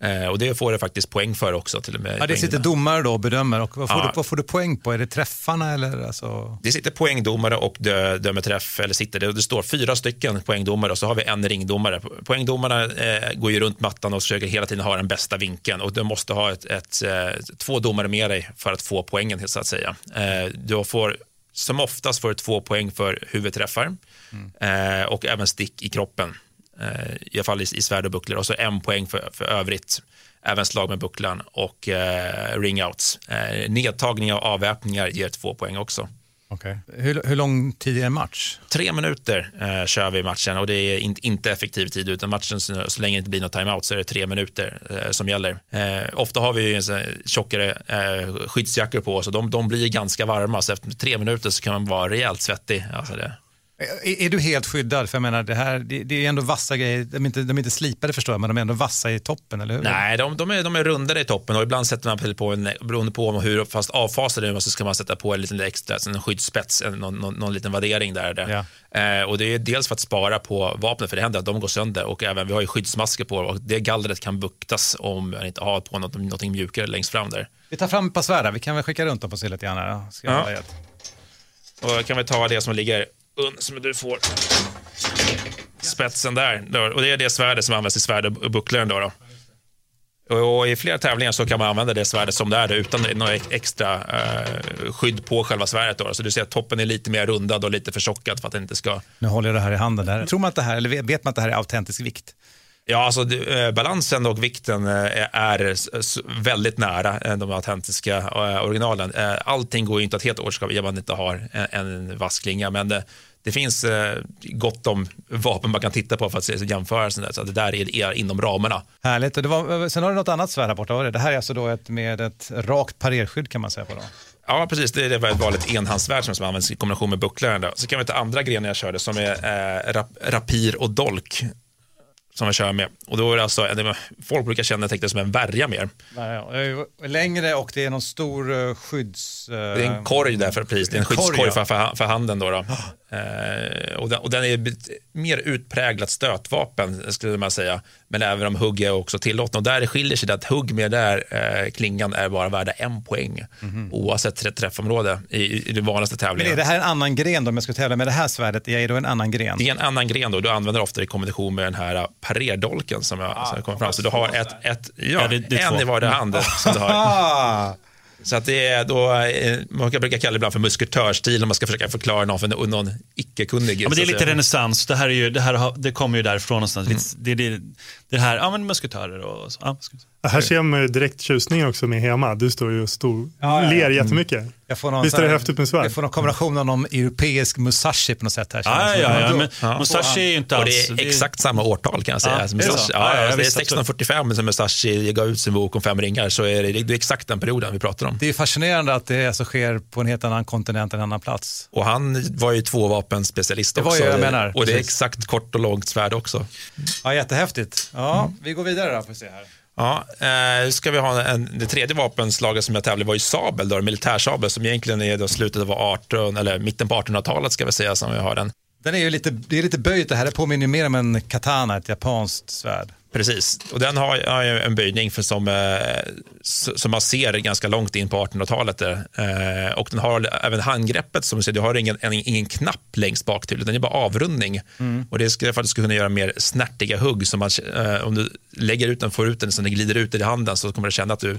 Eh, och det får du faktiskt poäng för också. Till och med ja, det sitter domare då och bedömer. Och vad, får ja. du, vad får du poäng på? Är det träffarna eller? Alltså... Det sitter poängdomare och dö, dömer träff. Eller sitter det, det står fyra stycken poängdomare och så har vi en ringdomare. Poängdomarna eh, går ju runt mattan och försöker hela tiden ha den bästa vinkeln och du måste ha ett, ett, eh, två domare med dig för att få poängen så att säga. Eh, du får som oftast får du två poäng för huvudträffar mm. eh, och även stick i kroppen. Eh, i alla fall i, i svärd och bucklor och så en poäng för, för övrigt. Även slag med bucklan och eh, ringouts. Eh, nedtagning av avväpningar ger två poäng också. Okay. Hur, hur lång tid är en match? Tre minuter eh, kör vi matchen och det är in, inte effektiv tid utan matchen så, länge det inte blir något timeout så är det tre minuter eh, som gäller. Eh, ofta har vi en tjockare eh, skyddsjackor på oss och de, de blir ganska varma så efter tre minuter så kan man vara rejält svettig. Alltså det, är, är, du helt skyddad? För jag menar, det, här, det, det är ändå vassa grejer. De är, inte, de är inte slipade förstår jag, men de är ändå vassa i toppen, eller hur? Nej, de, de, är, de är rundare i toppen och ibland sätter man på en, beroende på hur fast avfasade de är, så ska man sätta på en liten extra en skyddsspets, en, någon, någon, någon liten värdering där. där. Ja. Eh, och det är dels för att spara på vapnet, för det händer att de går sönder och även vi har ju skyddsmasker på och det gallret kan buktas om man inte har på något, något mjukare längst fram där. Vi tar fram ett par svärd vi kan väl skicka runt dem på sig lite grann här. Ska ja. Och kan vi ta det som ligger som du får spetsen där. Och det är det svärdet som används i svärd och bucklaren. Då, då. Och I flera tävlingar så kan man använda det svärdet som det är utan något extra eh, skydd på själva svärdet. Då. Så du ser att toppen är lite mer rundad och lite förtjockad för att det inte ska... Nu håller jag det här i handen. Där. Tror man att det här, eller vet man att det här är autentisk vikt? Ja, alltså eh, balansen och vikten eh, är väldigt nära eh, de autentiska originalen. Allting går ju inte att helt återskapa om man inte har en vass klinga, men det, det finns gott om vapen man kan titta på för att se jämföra. Så det där är, inom ramarna. Härligt. Det var, sen har du något annat svärd här borta. Det här är alltså då ett, med ett rakt parerskydd kan man säga på. Då. Ja, precis. Det är ett vanligt enhandsvärd som används i kombination med bucklaren. Så kan vi ta andra grenar jag körde som är eh, rap, rapir och dolk som jag kör med. Och då är det alltså, folk brukar känna det som en värja mer. Längre och det är någon stor uh, skydds... Det är en korg där för pris, det är en skyddskorg för, för, handen. Då, då. Uh, och, den, och, den, är mer utpräglat stötvapen skulle man säga. Men även om hugg är också tillåtna. Och där skiljer sig det att hugg med där klingan är bara värda en poäng. Mm. Oavsett träffområde i, i det vanligaste tävlingen. Men är det här en annan gren då om jag ska tävla med det här svärdet? Är det då en annan gren? Det är en annan gren då. Du använder ofta i kombination med den här parerdolken som jag, ah, kommer fram. Så du har ett, ett ja, ja det, det en två. i vardera hand som du har. Så att det är då, eh, man brukar kalla det ibland för musketörstil om man ska försöka förklara någon för någon icke-kunnig. Ja, men det är lite renässans, det, här är ju, det, här, det kommer ju därifrån någonstans. Mm. Det, det, det här, ja men musketörer och så. Ja, här ser man direkt tjusningen också med Hema. Du står ju och stor, ja, ja, ler jättemycket. Mm. Jag får någon Visst är det häftigt med svärd? Jag får någon kombination av någon europeisk Musashi på något sätt. Här, ja, ja, ja, men ja. Musashi är ju inte alls... Och det är exakt samma årtal kan jag säga. Ja, Musashi, det, är ja, ja, det är 1645 som Musashi gav ut sin bok om fem ringar, så är det, det är exakt den perioden vi pratar om. Det är fascinerande att det alltså sker på en helt annan kontinent, en annan plats. Och han var ju tvåvapenspecialist också. Det var ju jag menar. Och det är exakt kort och långt svärd också. Ja, jättehäftigt. Ja, mm. Vi går vidare då, får se här. Ja, eh, ska vi ha en, det tredje vapenslaget som jag tävlade var ju sabel, då, militärsabel, som egentligen är då slutet av 18, eller mitten på 1800-talet ska vi säga som vi har den. Den är ju lite, det är lite böjt det här, det påminner mer om en katana, ett japanskt svärd. Precis, och den har, har en böjning för som, eh, som man ser ganska långt in på 1800-talet. Eh, och den har även handgreppet, som du ser, du har ingen, en, ingen knapp längst bak till, utan det är bara avrundning. Mm. Och det är för att du ska kunna göra mer snärtiga hugg. Så man, eh, om du lägger ut den, får ut den, så den glider ut i handen så kommer du känna att du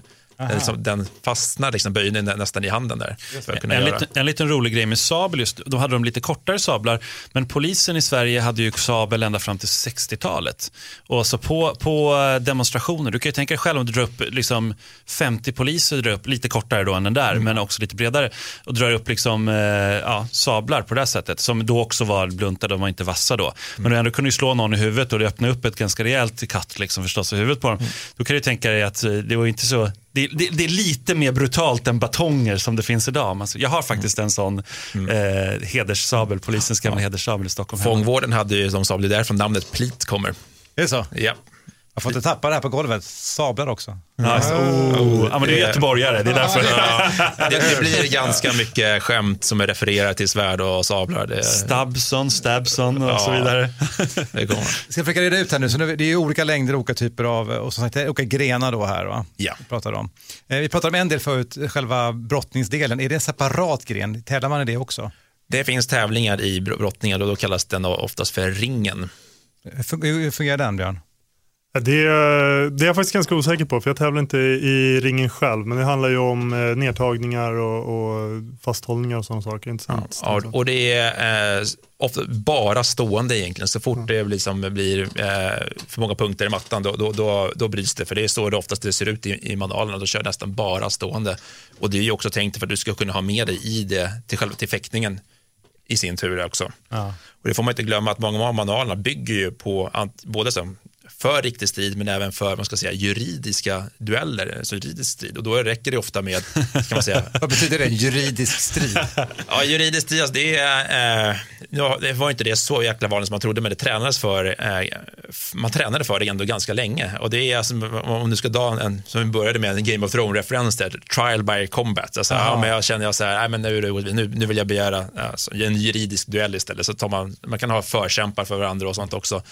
Liksom, den fastnar liksom böjningen nästan i handen där. En, liten, en liten rolig grej med sabel, just, då hade de lite kortare sablar, men polisen i Sverige hade ju sabel ända fram till 60-talet. Och så på, på demonstrationer, du kan ju tänka dig själv om du drar upp liksom 50 poliser, drar upp lite kortare då än den där, mm. men också lite bredare, och drar upp liksom, eh, ja, sablar på det här sättet, som då också var bluntade, de var inte vassa då. Mm. Men du ändå kunde ju slå någon i huvudet och det öppnade upp ett ganska rejält katt liksom, förstås i huvudet på dem. Mm. Då kan du tänka dig att eh, det var inte så det, det, det, är lite mer brutalt än batonger som det finns idag. Jag har faktiskt en sån mm. eh, hederssabel, polisens gamla ja. hederssabel i Stockholm. Fångvården hade ju som sabel, det är därifrån namnet plit kommer. Det är så? Ja. Jag får inte tappa det här på golvet. Sablar också. Alltså, oh. Oh. Ja, men du är göteborgare, det är därför. Ja, det, det, blir ganska mycket skämt som är refererar till svärd och sablar. Det... Stabson, Stabson och ja, så vidare. Det kommer. Jag ska försöka reda ut här nu. Så nu, det är olika längder, olika typer av, och som sagt, olika grenar då här. Va? Ja. Vi, pratar om. Eh, vi pratade om en del förut, själva brottningsdelen. Är det en separat gren? Tävlar man i det också? Det finns tävlingar i brottningar och då kallas den oftast för ringen. Hur fungerar den, Björn? Det, det är jag faktiskt ganska osäker på, för jag tävlar inte i ringen själv. Men det handlar ju om eh, nedtagningar och, och fasthållningar och sådana saker. Inte sant? Ja, och det är eh, ofta bara stående egentligen. Så fort det liksom blir eh, för många punkter i mattan, då, då, då, då bryts det. För det är så det oftast det ser ut i, i manualerna. Då kör nästan bara stående. Och det är ju också tänkt för att du ska kunna ha med dig i det till själva till fäktningen i sin tur också. Ja. Och det får man inte glömma att många av manualerna bygger ju på både som för riktig strid men även för man ska säga, juridiska dueller, alltså juridisk strid. Och då räcker det ofta med, kan man säga, Vad betyder det, juridisk strid? Ja, juridiskt strid, alltså, det, är, eh, det var inte det så jäkla vanligt som man trodde, men det tränades för, eh, man tränade för det ändå ganska länge. Och det är alltså, om du ska dra en, som vi började med, en Game of Thrones-referens där, trial by combat. Alltså, ja, men jag känner jag så här, nej, men nu, nu, nu vill jag begära alltså, en juridisk duell istället. Så tar man, man kan ha förkämpar för varandra och sånt också.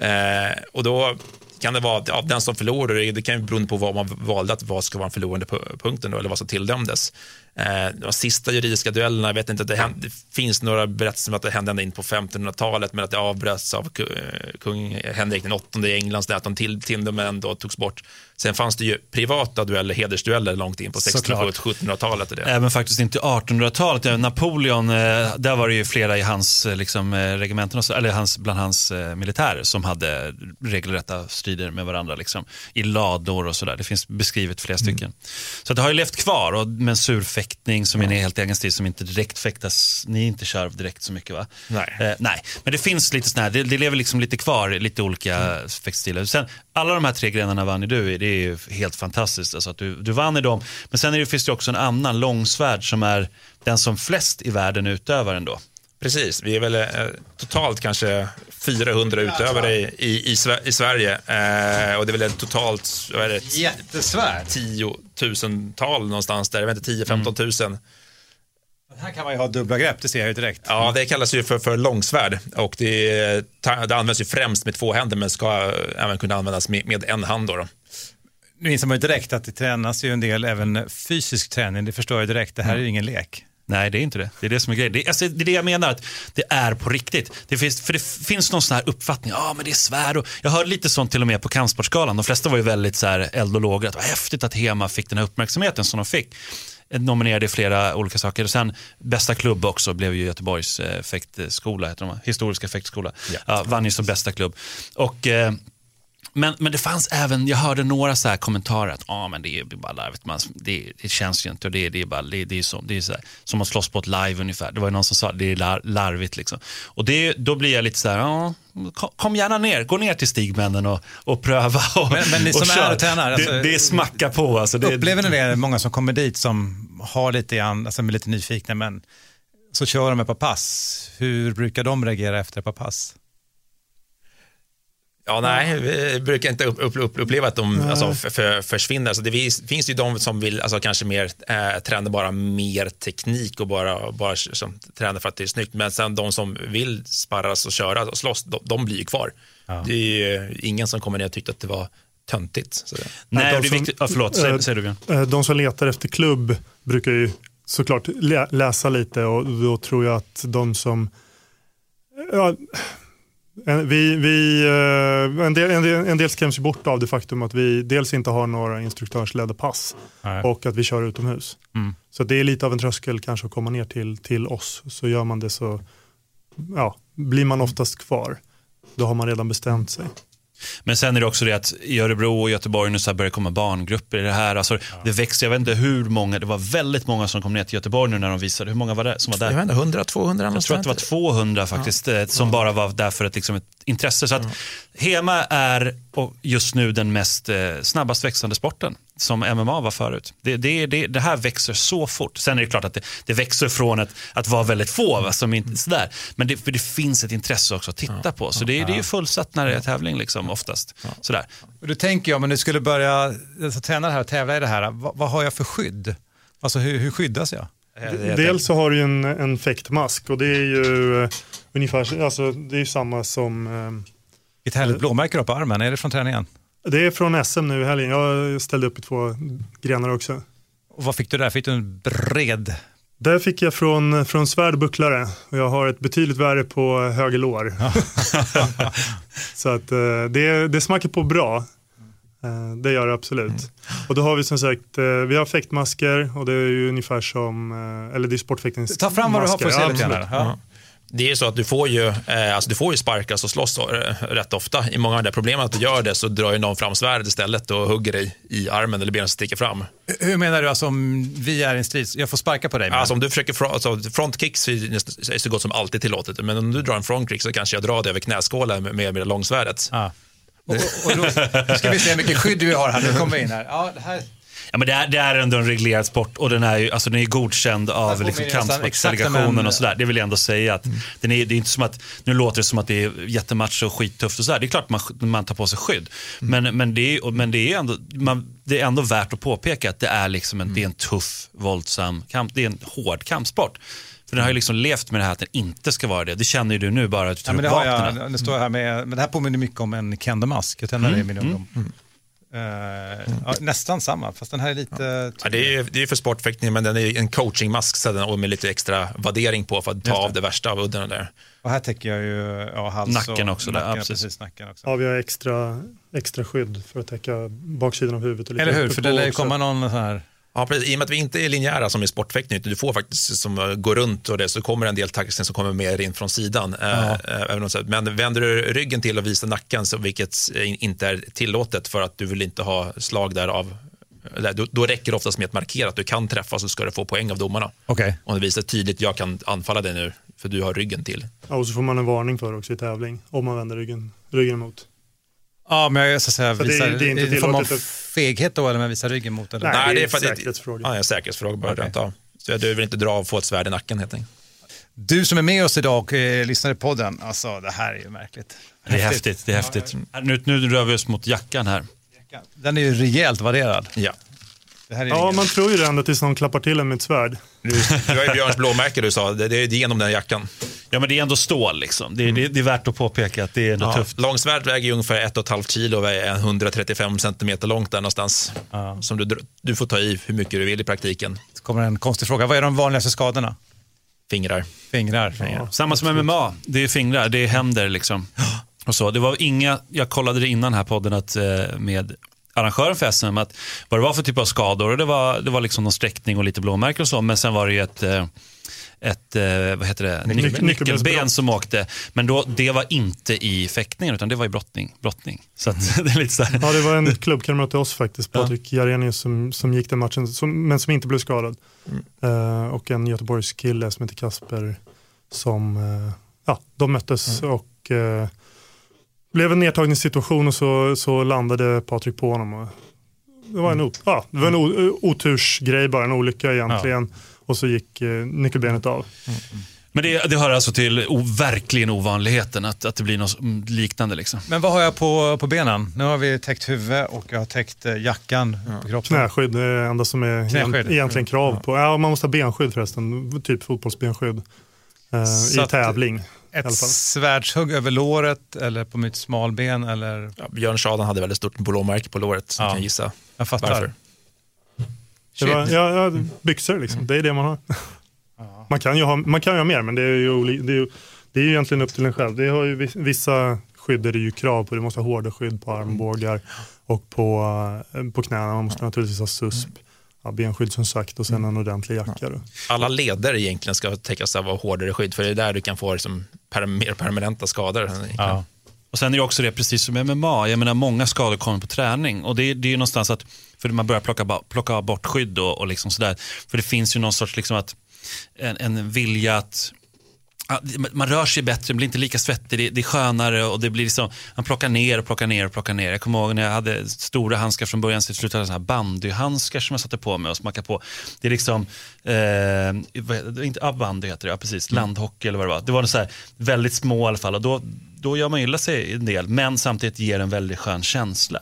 Eh, och då kan det vara ja, den som förlorar, det- kan ju bero på vad man valde att vad ska vara den förlorande pu- punkten då, eller vad som tilldömdes. Eh, de sista juridiska duellerna, jag vet inte, det, hände, det finns några berättelser om att det hände ända in på 1500-talet, men att det avbröts av ku- kung Henrik den åttonde i England, så att de till, tilldomen då togs bort. Sen fanns det ju privata dueller, hedersdueller långt in på 1600 Såklart. 1700-talet. och det. Även faktiskt inte 1800-talet. Ja, Napoleon, eh, där var det ju flera i hans eh, liksom, eh, regementen, eller hans, bland hans militärer som hade regelrätta strider med varandra. Liksom, I lador och sådär. Det finns beskrivet flera stycken. Så det har ju levt kvar. Och med en surfäktning som är en helt egen stil som inte direkt fäktas. Ni inte kör direkt så mycket va? Nej. Eh, nej, men det finns lite sådana här, det, det lever liksom lite kvar, lite olika fäktstilar. Sen, alla de här tre grenarna vann ju du i, det är ju helt fantastiskt. Alltså att du, du vann i dem. Men sen är det, finns det också en annan långsvärd som är den som flest i världen utövar ändå. Precis, vi är väl eh, totalt kanske 400 utövare i, i, i, Sve- i Sverige. Eh, och det är väl totalt vad är det, Jättesvärd. tiotusental någonstans där, jag vet inte, 10-15 tusen. Här kan man ju ha dubbla grepp, det ser jag ju direkt. Ja, det kallas ju för, för långsvärd och det, det används ju främst med två händer men ska även kunna användas med, med en hand. Då då. Nu inser man ju direkt att det tränas ju en del även fysisk träning, det förstår jag direkt. Det här är ju ingen lek. Nej, det är inte det. Det är det som är grejen. Det, är- alltså, det är det jag menar, att det är på riktigt. Det finns, för det finns någon sån här uppfattning, ja men det är svärd. Och jag hörde lite sånt till och med på kampsportsgalan. De flesta var ju väldigt så här eld och lågor, att det var häftigt att Hema fick den här uppmärksamheten som de fick. Eh, Nominerade i flera olika saker. Och sen bästa klubb också blev ju Göteborgs eh, fäktskola, heter de, historiska fäktskola. Ja. vann ju som bästa klubb. Och, eh, men, men det fanns även, jag hörde några så här kommentarer att ah, men det är bara larvigt, man, det, det känns ju inte och det, det är bara, det, det är, så, det är så här, som att slåss på ett live ungefär. Det var ju någon som sa det är lar, larvigt liksom. Och det, då blir jag lite så här, ja, kom, kom gärna ner, gå ner till stigmännen och, och pröva. Och, Men- men ni och som är kör. och tränar, alltså- det, det smacka på. Alltså, det, Upplever ni det, många som kommer dit som har lite grann, alltså är lite nyfikna, men så kör de ett par pass. Hur brukar de reagera efter ett par pass? Ja, nej, vi brukar inte upp, upp, upp, uppleva att de alltså, för, för, försvinner. Alltså, det finns ju de som vill alltså, kanske mer eh, träna bara mer teknik och bara, bara som, träna för att det är snyggt. Men sen de som vill sparras och köra och slåss, de, de blir ju kvar. Det är ju ingen som kommer ner och tyckte att det var töntigt. Så. nej, de det är som- viktigt. Ja, förlåt, säg, eh, säg du Björn. Eh, De som letar efter klubb brukar ju såklart lä- läsa lite och då tror jag att de som... Ja, en- vi, vi, eh, en, del, en, del, en del skräms bort av det faktum att vi dels inte har några instruktörsledda pass Nej. och att vi kör utomhus. Mm. Så det är lite av en tröskel kanske att komma ner till, till oss. Så gör man det så ja, blir man oftast kvar. Då har man redan bestämt sig. Men sen är det också det att i Örebro och Göteborg nu så börjar det komma barngrupper i det här. Alltså, Det växer, jag vet inte hur många, det var väldigt många som kom ner till Göteborg nu när de visade. Hur många var det som var där? Jag vet inte, 100, 200 Jag tror att det var 200 faktiskt eh, som bara var där för ett, liksom, ett intresse. Så att Hema är just nu den mest eh, snabbast växande sporten som MMA var förut. Det, det, det, det här växer så fort. Sen är det klart att det, det växer från ett, att vara väldigt få, va, som inte, sådär. men det, för det finns ett intresse också att titta på. Så det, det är ju fullsatt när det är tävling liksom, oftast. Sådär. Och då tänker jag, om nu skulle börja alltså, träna det här och tävla i det här, vad, vad har jag för skydd? Alltså hur, hur skyddas jag? Dels så har du ju en, en fäktmask och det är ju eh, ungefär, alltså det är ju samma som eh, Ett härligt blåmärke då på armen, är det från träningen? Det är från SM nu i helgen. Jag ställde upp i två grenar också. Och vad fick du där? Fick du en bred Där fick jag från, från svärd bucklare och jag har ett betydligt värre på höger lår. så att eh, det, det smakar på bra. Eh, Det gör det absolut. Och då har vi som sagt, eh, vi har fäktmasker och det är ju ungefär som, eller det är sportfäktningsmasker. Ta fram vad du har på Ja, sig lite absolut. grann. Ja. Det är ju så att du får ju, eh, alltså du får ju sparkas och slåss eh, rätt ofta. I många av de där problemen att du gör det så drar ju någon fram svärdet istället och hugger dig i armen eller benet som sticker fram. Hur menar du, alltså om vi är i en strid, jag får sparka på dig? menar Alltså om du försöker, fro- alltså, frontkicks är så gott som alltid tillåtet, men om du drar en frontkick så kanske jag drar dig över knäskålen med, med, med långsvärdet. Ja. Och, och då nu ska vi se hur mycket skydd vi har här. Nu kommer vi in här. Ja, det här. Ja, men det, är, det är ändå en reglerad sport och den är ju alltså, den är godkänd av får liksom, kampsportsdelegationen och sådär. Det vill jag ändå säga. Att den är, det är inte som att, nu låter det som att det är jättematch och skittufft och sådär. Det är klart man, man tar på sig skydd. Men, men, det är, men det, är ändå, man, det är ändå värt att påpeka att det är, liksom en, det är en tuff, våldsam kamp. Det är en hård kampsport. För den har ju liksom levt med det här att den inte ska vara det. Det känner ju du nu bara att du tar Ja, men det, upp har vapnen. jag, det står här med, men det här påminner mycket om en Kendo-mask. Jag tränade Mm, i min ungdom. Eh, ja, nästan samma, fast den här är lite... Ja, det är ju det är för sportfäktning, men den är en coachingmask så den, och med lite extra vaddering på för att ta det. av det värsta av udden där. Och här täcker jag ju ja, hals Nacken och, också där, nacken, ja, precis. precis. Nacken också. Ja, vi har extra, extra skydd för att täcka baksidan av huvudet. Och lite Eller hur? För det lär ju komma någon sån här... Ja, precis. I och med att vi inte är linjära som i sportfäktning, utan du får faktiskt som eh, gå runt och det, så kommer en del tackling som kommer mer in från sidan. Eh, eh, om så- Men vänder du ryggen till och visar nacken, så, vilket eh, inte är tillåtet för att du vill inte ha slag där av då, då räcker det oftast med att markera att du kan träffa så ska du få poäng av domarna. Okej. Om det visar tydligt jag kan anfalla dig nu för du har ryggen till. Ja, och så får man en varning för också i tävling om man vänder ryggen, ryggen emot. Ja, men jag ska säga, Så det är- visar, det är inte form av feghet då, eller men visar ryggen mot? Eller? Nej, det är för att- säkerhetsfråga. Ja, en säkerhetsfråga bara Okej. rent. Så du vill inte dra och få ett svärd i nacken helt enkelt. Du som är med oss idag och eh, lyssnar i podden, alltså det här är ju märkligt. Det är häftigt. Det är häftigt. Nu, nu rör vi oss mot jackan här. Den är ju rejält värderad. Ja. Det här är Ja, ingen- man tror ju det ändå tills någon klappar till en med ett svärd. Du, du har ju Björns blåmärke du sa, det, det är genom den jackan. Ja, men det är ändå stål liksom. Det, det, det är värt att påpeka att det är ändå Ja, tufft. Långsvärd väger ju ungefär 1,5 kilo och är 135 centimeter långt där någonstans. Som du, du får ta i hur mycket du vill i praktiken. Så kommer en konstig fråga. Vad är de vanligaste skadorna? Fingrar. Fingrar. fingrar. Samma som MMA, det är fingrar, det är händer liksom. Och så. Det var inga, jag kollade det innan här podden att, eh, med arrangören för SM, att vad det var för typ av skador. Och det var, det var liksom någon sträckning och lite blåmärken och så, men sen var det ju ett eh, ett eh, vad heter det? Nyckel- nyckelben nyckelbensbrott. som åkte. Men då, det var inte i fäktningen utan det var i brottning. brottning. Så att, det är lite så här. Ja, det var en klubbkamrat till oss faktiskt, Patrik Jarenius, som, som gick den matchen, som, men som inte blev skadad. Eh, och en Göteborgs kille som heter Kasper, som, eh, ja, de möttes och eh, blev en nedtagningssituation och så, så landade Patrik på honom. Och det var en, o- ja, det var en o- otursgrej bara, en olycka egentligen. Och så gick eh, nyckelbenet av. Men det, det hör alltså till o, verkligen ovanligheten att, att det blir något mm, liknande. Liksom. Men vad har jag på, på benen? Nu har vi täckt huvud och jag har täckt eh, jackan på kroppen. Knäskydd är det enda som är Knäskydd. egent- egentligen krav på. Ja, man måste ha benskydd förresten, typ fotbollsbenskydd. Eh, I att- tävling. Ett svärdshugg över låret eller på mitt smalben eller? Ja, Björn Schadan hade väldigt stort blåmärke på låret, så Ja. jag kan gissa Jag fattar. varför. Det var, ja, ja, byxor liksom, det är det man har. Man kan ju ha, man kan ju ha mer men det är ju, det är ju, det är ju egentligen upp till en själv. Det har ju vis- vissa skydd är det ju krav på. Du måste ha hårda skydd på armbågar och på, eh, på knäna. Man måste naturligtvis ha susp, ja, benskydd som sagt och sen en ordentlig jacka. Då. Alla leder egentligen ska täckas av hårdare skydd, för det är där du kan få liksom, per, mer permanenta skador. Ja. Och Sen är det också det, precis som MMA, jag menar många skador kommer på träning. Och det, det är ju någonstans att, för man börjar plocka, plocka bort skydd och, och liksom sådär. För det finns ju någon sorts, liksom att, en, en vilja att man rör sig bättre, man blir inte lika svettig, det, är skönare och det blir liksom, man plockar ner och plockar ner och plockar ner. Jag kommer ihåg när jag hade stora handskar från början, så till slut hade jag här bandyhandskar som jag satte på mig och smackade på. Det är liksom, eh, inte, ja, bandy heter det, ja precis, landhockey eller vad det var. Det var så här, väldigt små i alla fall och då, då gör man illa sig en del, men samtidigt ger en väldigt skön känsla.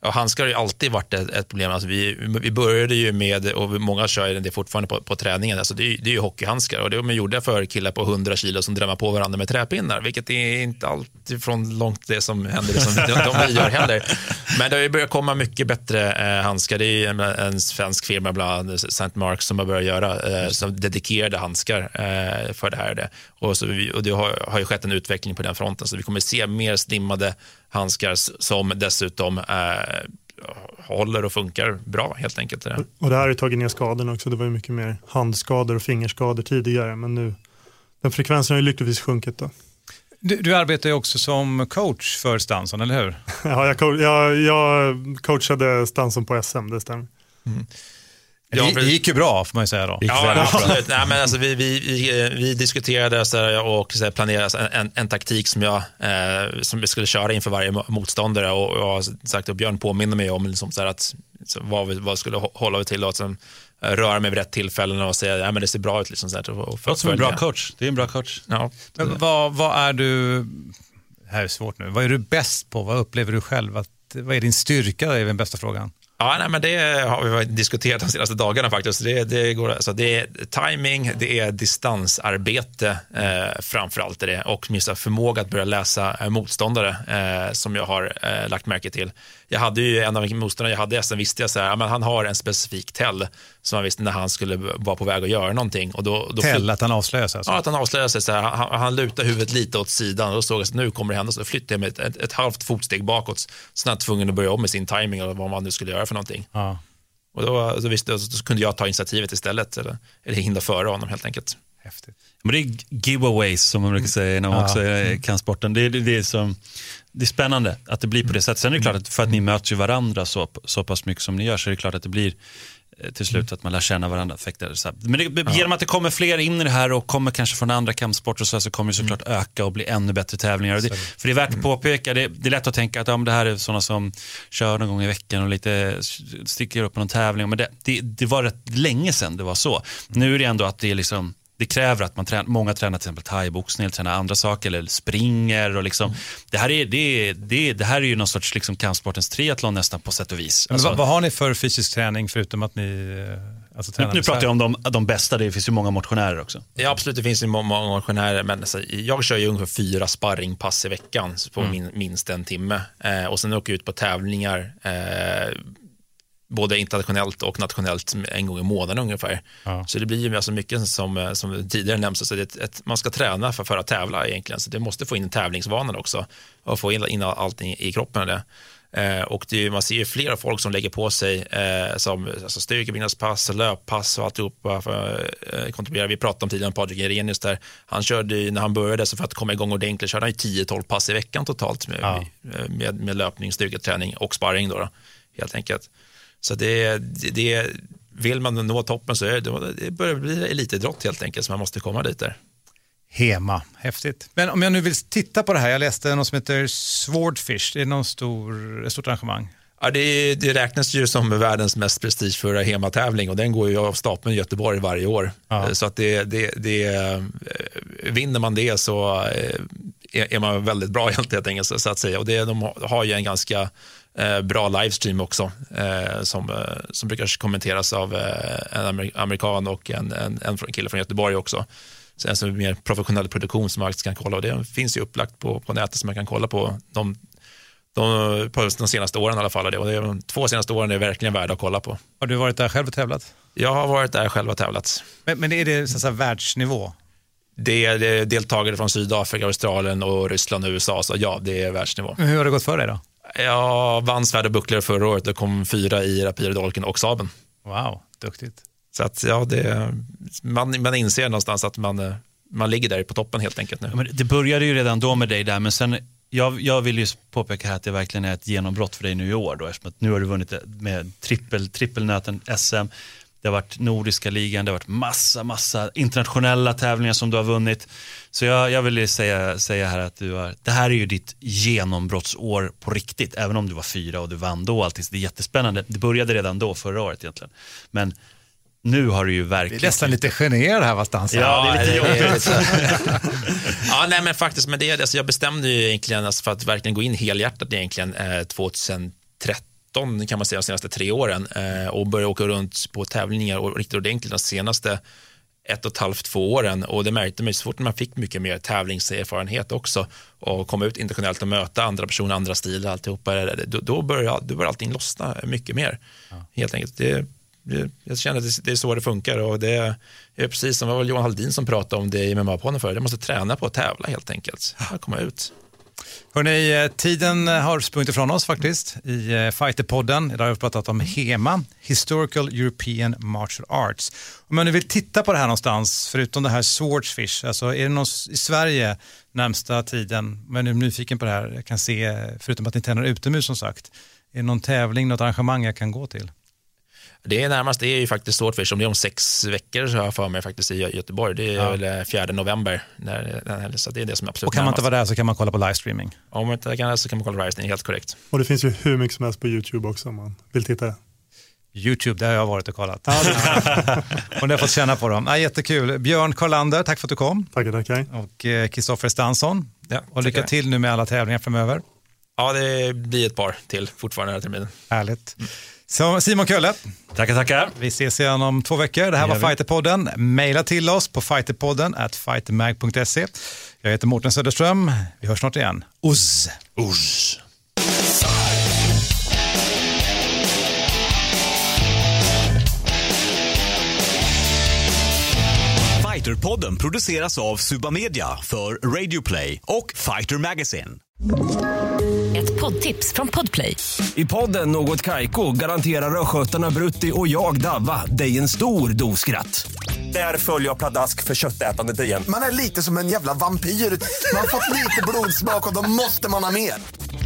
Ja, handskar har ju alltid varit ett, ett problem. Alltså vi, vi började ju med, och många kör det fortfarande på, på träningen, alltså det, är, det är ju hockeyhandskar och det man gjorde för killar på 100 kilo som drämmer på varandra med träpinnar, vilket är inte alltid från långt det som händer, det som de, de vi gör heller. Men det har ju börjat komma mycket bättre eh, handskar. Det är en, en svensk firma, bland annat St. Marks, som har börjat göra eh, som dedikerade handskar eh, för det här. Det. Och, så vi, och det har, har ju skett en utveckling på den fronten, så vi kommer se mer slimmade handskar som dessutom eh, håller och funkar bra helt enkelt. Och det här har ju tagit ner skadorna också. Det var ju mycket mer handskador och fingerskador tidigare, men nu den frekvensen har ju lyckligtvis sjunkit. Då. Du, du arbetar ju också som coach för Stanson, eller hur? ja, jag, jag, jag coachade Stanson på SM, det stämmer. Mm. Ja, det gick ju bra får man ju säga då. Ja, absolut. Nej, men alltså, vi, vi, vi, diskuterade så och så planerade en, en, taktik som jag eh, som vi skulle köra inför varje motståndare och, och sagt att Björn påminner mig om liksom, så att, så, vad vi vad skulle hålla vi till och att sen, röra mig vid rätt tillfällen och säga att ja, det ser bra ut. Liksom, så här, och, och Låter som en bra coach. Det är en bra coach. Ja. Men vad, vad är du, det här är svårt nu, vad är du bäst på? Vad upplever du själv? Att, vad är din styrka? Det är den bästa frågan. Ja, nej, men det har vi diskuterat de senaste dagarna faktiskt. Det, det, går, alltså det är timing, det är distansarbete eh, framför allt det och minsta förmåga att börja läsa eh, motståndare eh, som jag har eh, lagt märke till. Jag hade ju en av motståndarna jag hade i SM visste jag så här, men han har en specifik tell som man visste när han skulle vara på väg att göra någonting. Och då, då tell, att han avslöjar sig? Alltså. Ja, att han avslöjar sig. Så här, han, han lutar huvudet lite åt sidan och då såg jag att nu kommer det hända. Så flyttade jag mig ett, ett, ett halvt fotsteg bakåt. Snabbt tvungen att börja om med sin timing och vad man nu skulle göra för någonting. Ja. Och då, så visste, så kunde jag ta initiativet istället eller, eller hinna före honom helt enkelt. Häftigt. Men det är giveaways som man brukar säga inom ja. också kan sporten. Det är, det, är som, det är spännande att det blir på det sättet. Sen är det klart att för att ni möter ju varandra så, så pass mycket som ni gör så är det klart att det blir eh, till slut att man lär känna varandra. Men det, genom att det kommer fler in i det här och kommer kanske från andra kampsporter så, så kommer det såklart mm. öka och bli ännu bättre tävlingar. Det, för det är värt att mm. påpeka, det, det, är lätt att tänka att ja, det här är sådana som kör någon gång i veckan och lite sticker upp på någon tävling. Men det, det, det var rätt länge sedan det var så. Mm. Nu är det ändå att det är liksom det kräver att man tränar, många tränar till exempel thaiboxning eller tränar andra saker eller springer. Och liksom, mm. det, här är, det, det, det här är ju någon sorts liksom kampsportens triathlon nästan på sätt och vis. Alltså, vad, vad, har ni för fysisk träning förutom att ni eh, alltså, tränar? Nu, nu pratar jag om de, de bästa, det finns ju många motionärer också. Ja absolut, det finns ju många motionärer men alltså, jag kör ju ungefär fyra sparringpass i veckan på mm. min, minst en timme. Eh, och sen åker jag ut på tävlingar eh, både internationellt och nationellt en gång i månaden ungefär. Ja. Så det blir ju alltså mycket som, som tidigare nämnts, så det ett, man ska träna för, för att tävla egentligen, så det måste få in tävlingsvanan också och få in, in allting i kroppen. Det. Eh, och det, man ser ju flera folk som lägger på sig eh, som alltså styrkebyggnadspass, löppass och alltihopa för eh, kontrollera. Vi pratade om tidigare om Patrik Irenius där. Han körde ju, när han började, så för att komma igång ordentligt, körde han 10-12 pass i veckan totalt med, ja. med, med, med löpning, styrketräning och sparring då, då helt enkelt. Så det, det, vill man nå toppen så är det, det börjar bli elitidrott helt enkelt, så man måste komma dit där. Hema, häftigt. Men om jag nu vill titta på det här, jag läste något som heter Swordfish, det är någon stor, ett stort arrangemang. Ja, det, det räknas ju som världens mest prestigefulla hematävling och den går ju av stapeln i Göteborg varje år. Ja. Så att det, det, det, eh, vinner man det så eh, är man väldigt bra helt enkelt så att säga. Och det, de har ju en ganska eh, bra livestream också eh, som, eh, som brukar kommenteras av eh, en amerikan och en, en, en kille från Göteborg också. Så en mer professionell produktion som man kan kolla och det finns ju upplagt på, på nätet som man kan kolla på de, de, på de senaste åren i alla fall. Och det, de två senaste åren är verkligen värda att kolla på. Har du varit där själv och tävlat? Jag har varit där själv och tävlat. Men, men är det så att säga, världsnivå? Det är deltagare från Sydafrika, Australien och Ryssland och USA, så ja, det är världsnivå. Men hur har det gått för dig då? Jag vann svärd och bucklor förra året och kom fyra i rapirdolken och saben. Wow, duktigt. Så att ja, det, man, man inser någonstans att man, man ligger där på toppen helt enkelt nu. Men det började ju redan då med dig där, men sen jag, jag vill ju påpeka här att det verkligen är ett genombrott för dig nu i år då, eftersom att nu har du vunnit med trippel, trippelnöten SM. Det har varit Nordiska ligan, det har varit massa, massa internationella tävlingar som du har vunnit. Så jag, jag vill säga, säga här att du har, det här är ju ditt genombrottsår på riktigt, även om du var fyra och du vann då allting. Så det är jättespännande. Det började redan då, förra året egentligen. Men nu har du ju Det är verkligen... nästan lite generad här någonstans. Ja, det är lite jobbigt. ja, nej, men faktiskt med det, alltså jag bestämde ju egentligen alltså för att verkligen gå in helhjärtat egentligen eh, 2013 kan man säga de senaste tre åren eh, och började åka runt på tävlingar och riktigt ordentligt de senaste ett och ett halvt, två åren och det märkte man så fort man fick mycket mer tävlingserfarenhet också och komma ut internationellt och möta andra personer, andra stilar, alltihopa, då, då börjar, då börjar allting lossna mycket mer. Helt enkelt. Det, det, jag känner att det är så det funkar och det är precis som det var Johan Haldin som pratade om det i MMA-podden förut. Jag måste träna på att tävla helt enkelt. Komma ut. Hörrni, eh, tiden eh, har sprungit ifrån oss faktiskt i eh, Fighterpodden. Idag har vi pratat om HEMA, Historical European Martial Arts. Om man nu vill titta på det här någonstans, förutom det här Swordsfish, alltså är det någon i Sverige närmsta tiden, men är nyfiken på det här, jag kan se, förutom att ni tränar utomhus som sagt, är det någon tävling, något arrangemang jag kan gå till? Det är närmast, det är ju faktiskt Swordfish, om det är om sex veckor så har jag för mig faktiskt i Göteborg. Det är Ja. väl 4 november, när, så det är det som är absolut Och kan man inte närmast. vara där så kan man kolla på livestreaming. Om man inte kan så kan man kolla Rising, helt korrekt. Och det finns ju hur mycket som helst på YouTube också om man vill titta. YouTube, där har jag varit och kollat. och ni har fått känna på dem. Ja, jättekul. Björn Karlander, tack för att du kom. Tackar, tackar. Och eh, Kristoffer Stansson. Ja, och lycka till nu med alla tävlingar framöver. Ja, det blir ett par till fortfarande den här terminen. Härligt. Så Simon Kölle. Tackar, tackar. Vi ses igen om två veckor. Det här Det var. Fighterpodden. Maila till oss på fighterpodden at fightermag.se. Jag heter Mårten Söderström. Vi hörs snart igen. Uzz! Usch. Fighterpodden produceras av Suba Media för Radio Play och Fighter Magazine. Ett poddtips från Podplay. I podden Något Kaiko garanterar östgötarna Brutti och jag, Davva, dig en stor dos skratt. Där följer jag pladask för köttätandet igen. Man är lite som en jävla vampyr. Man har fått lite blodsmak och då måste man ha mer.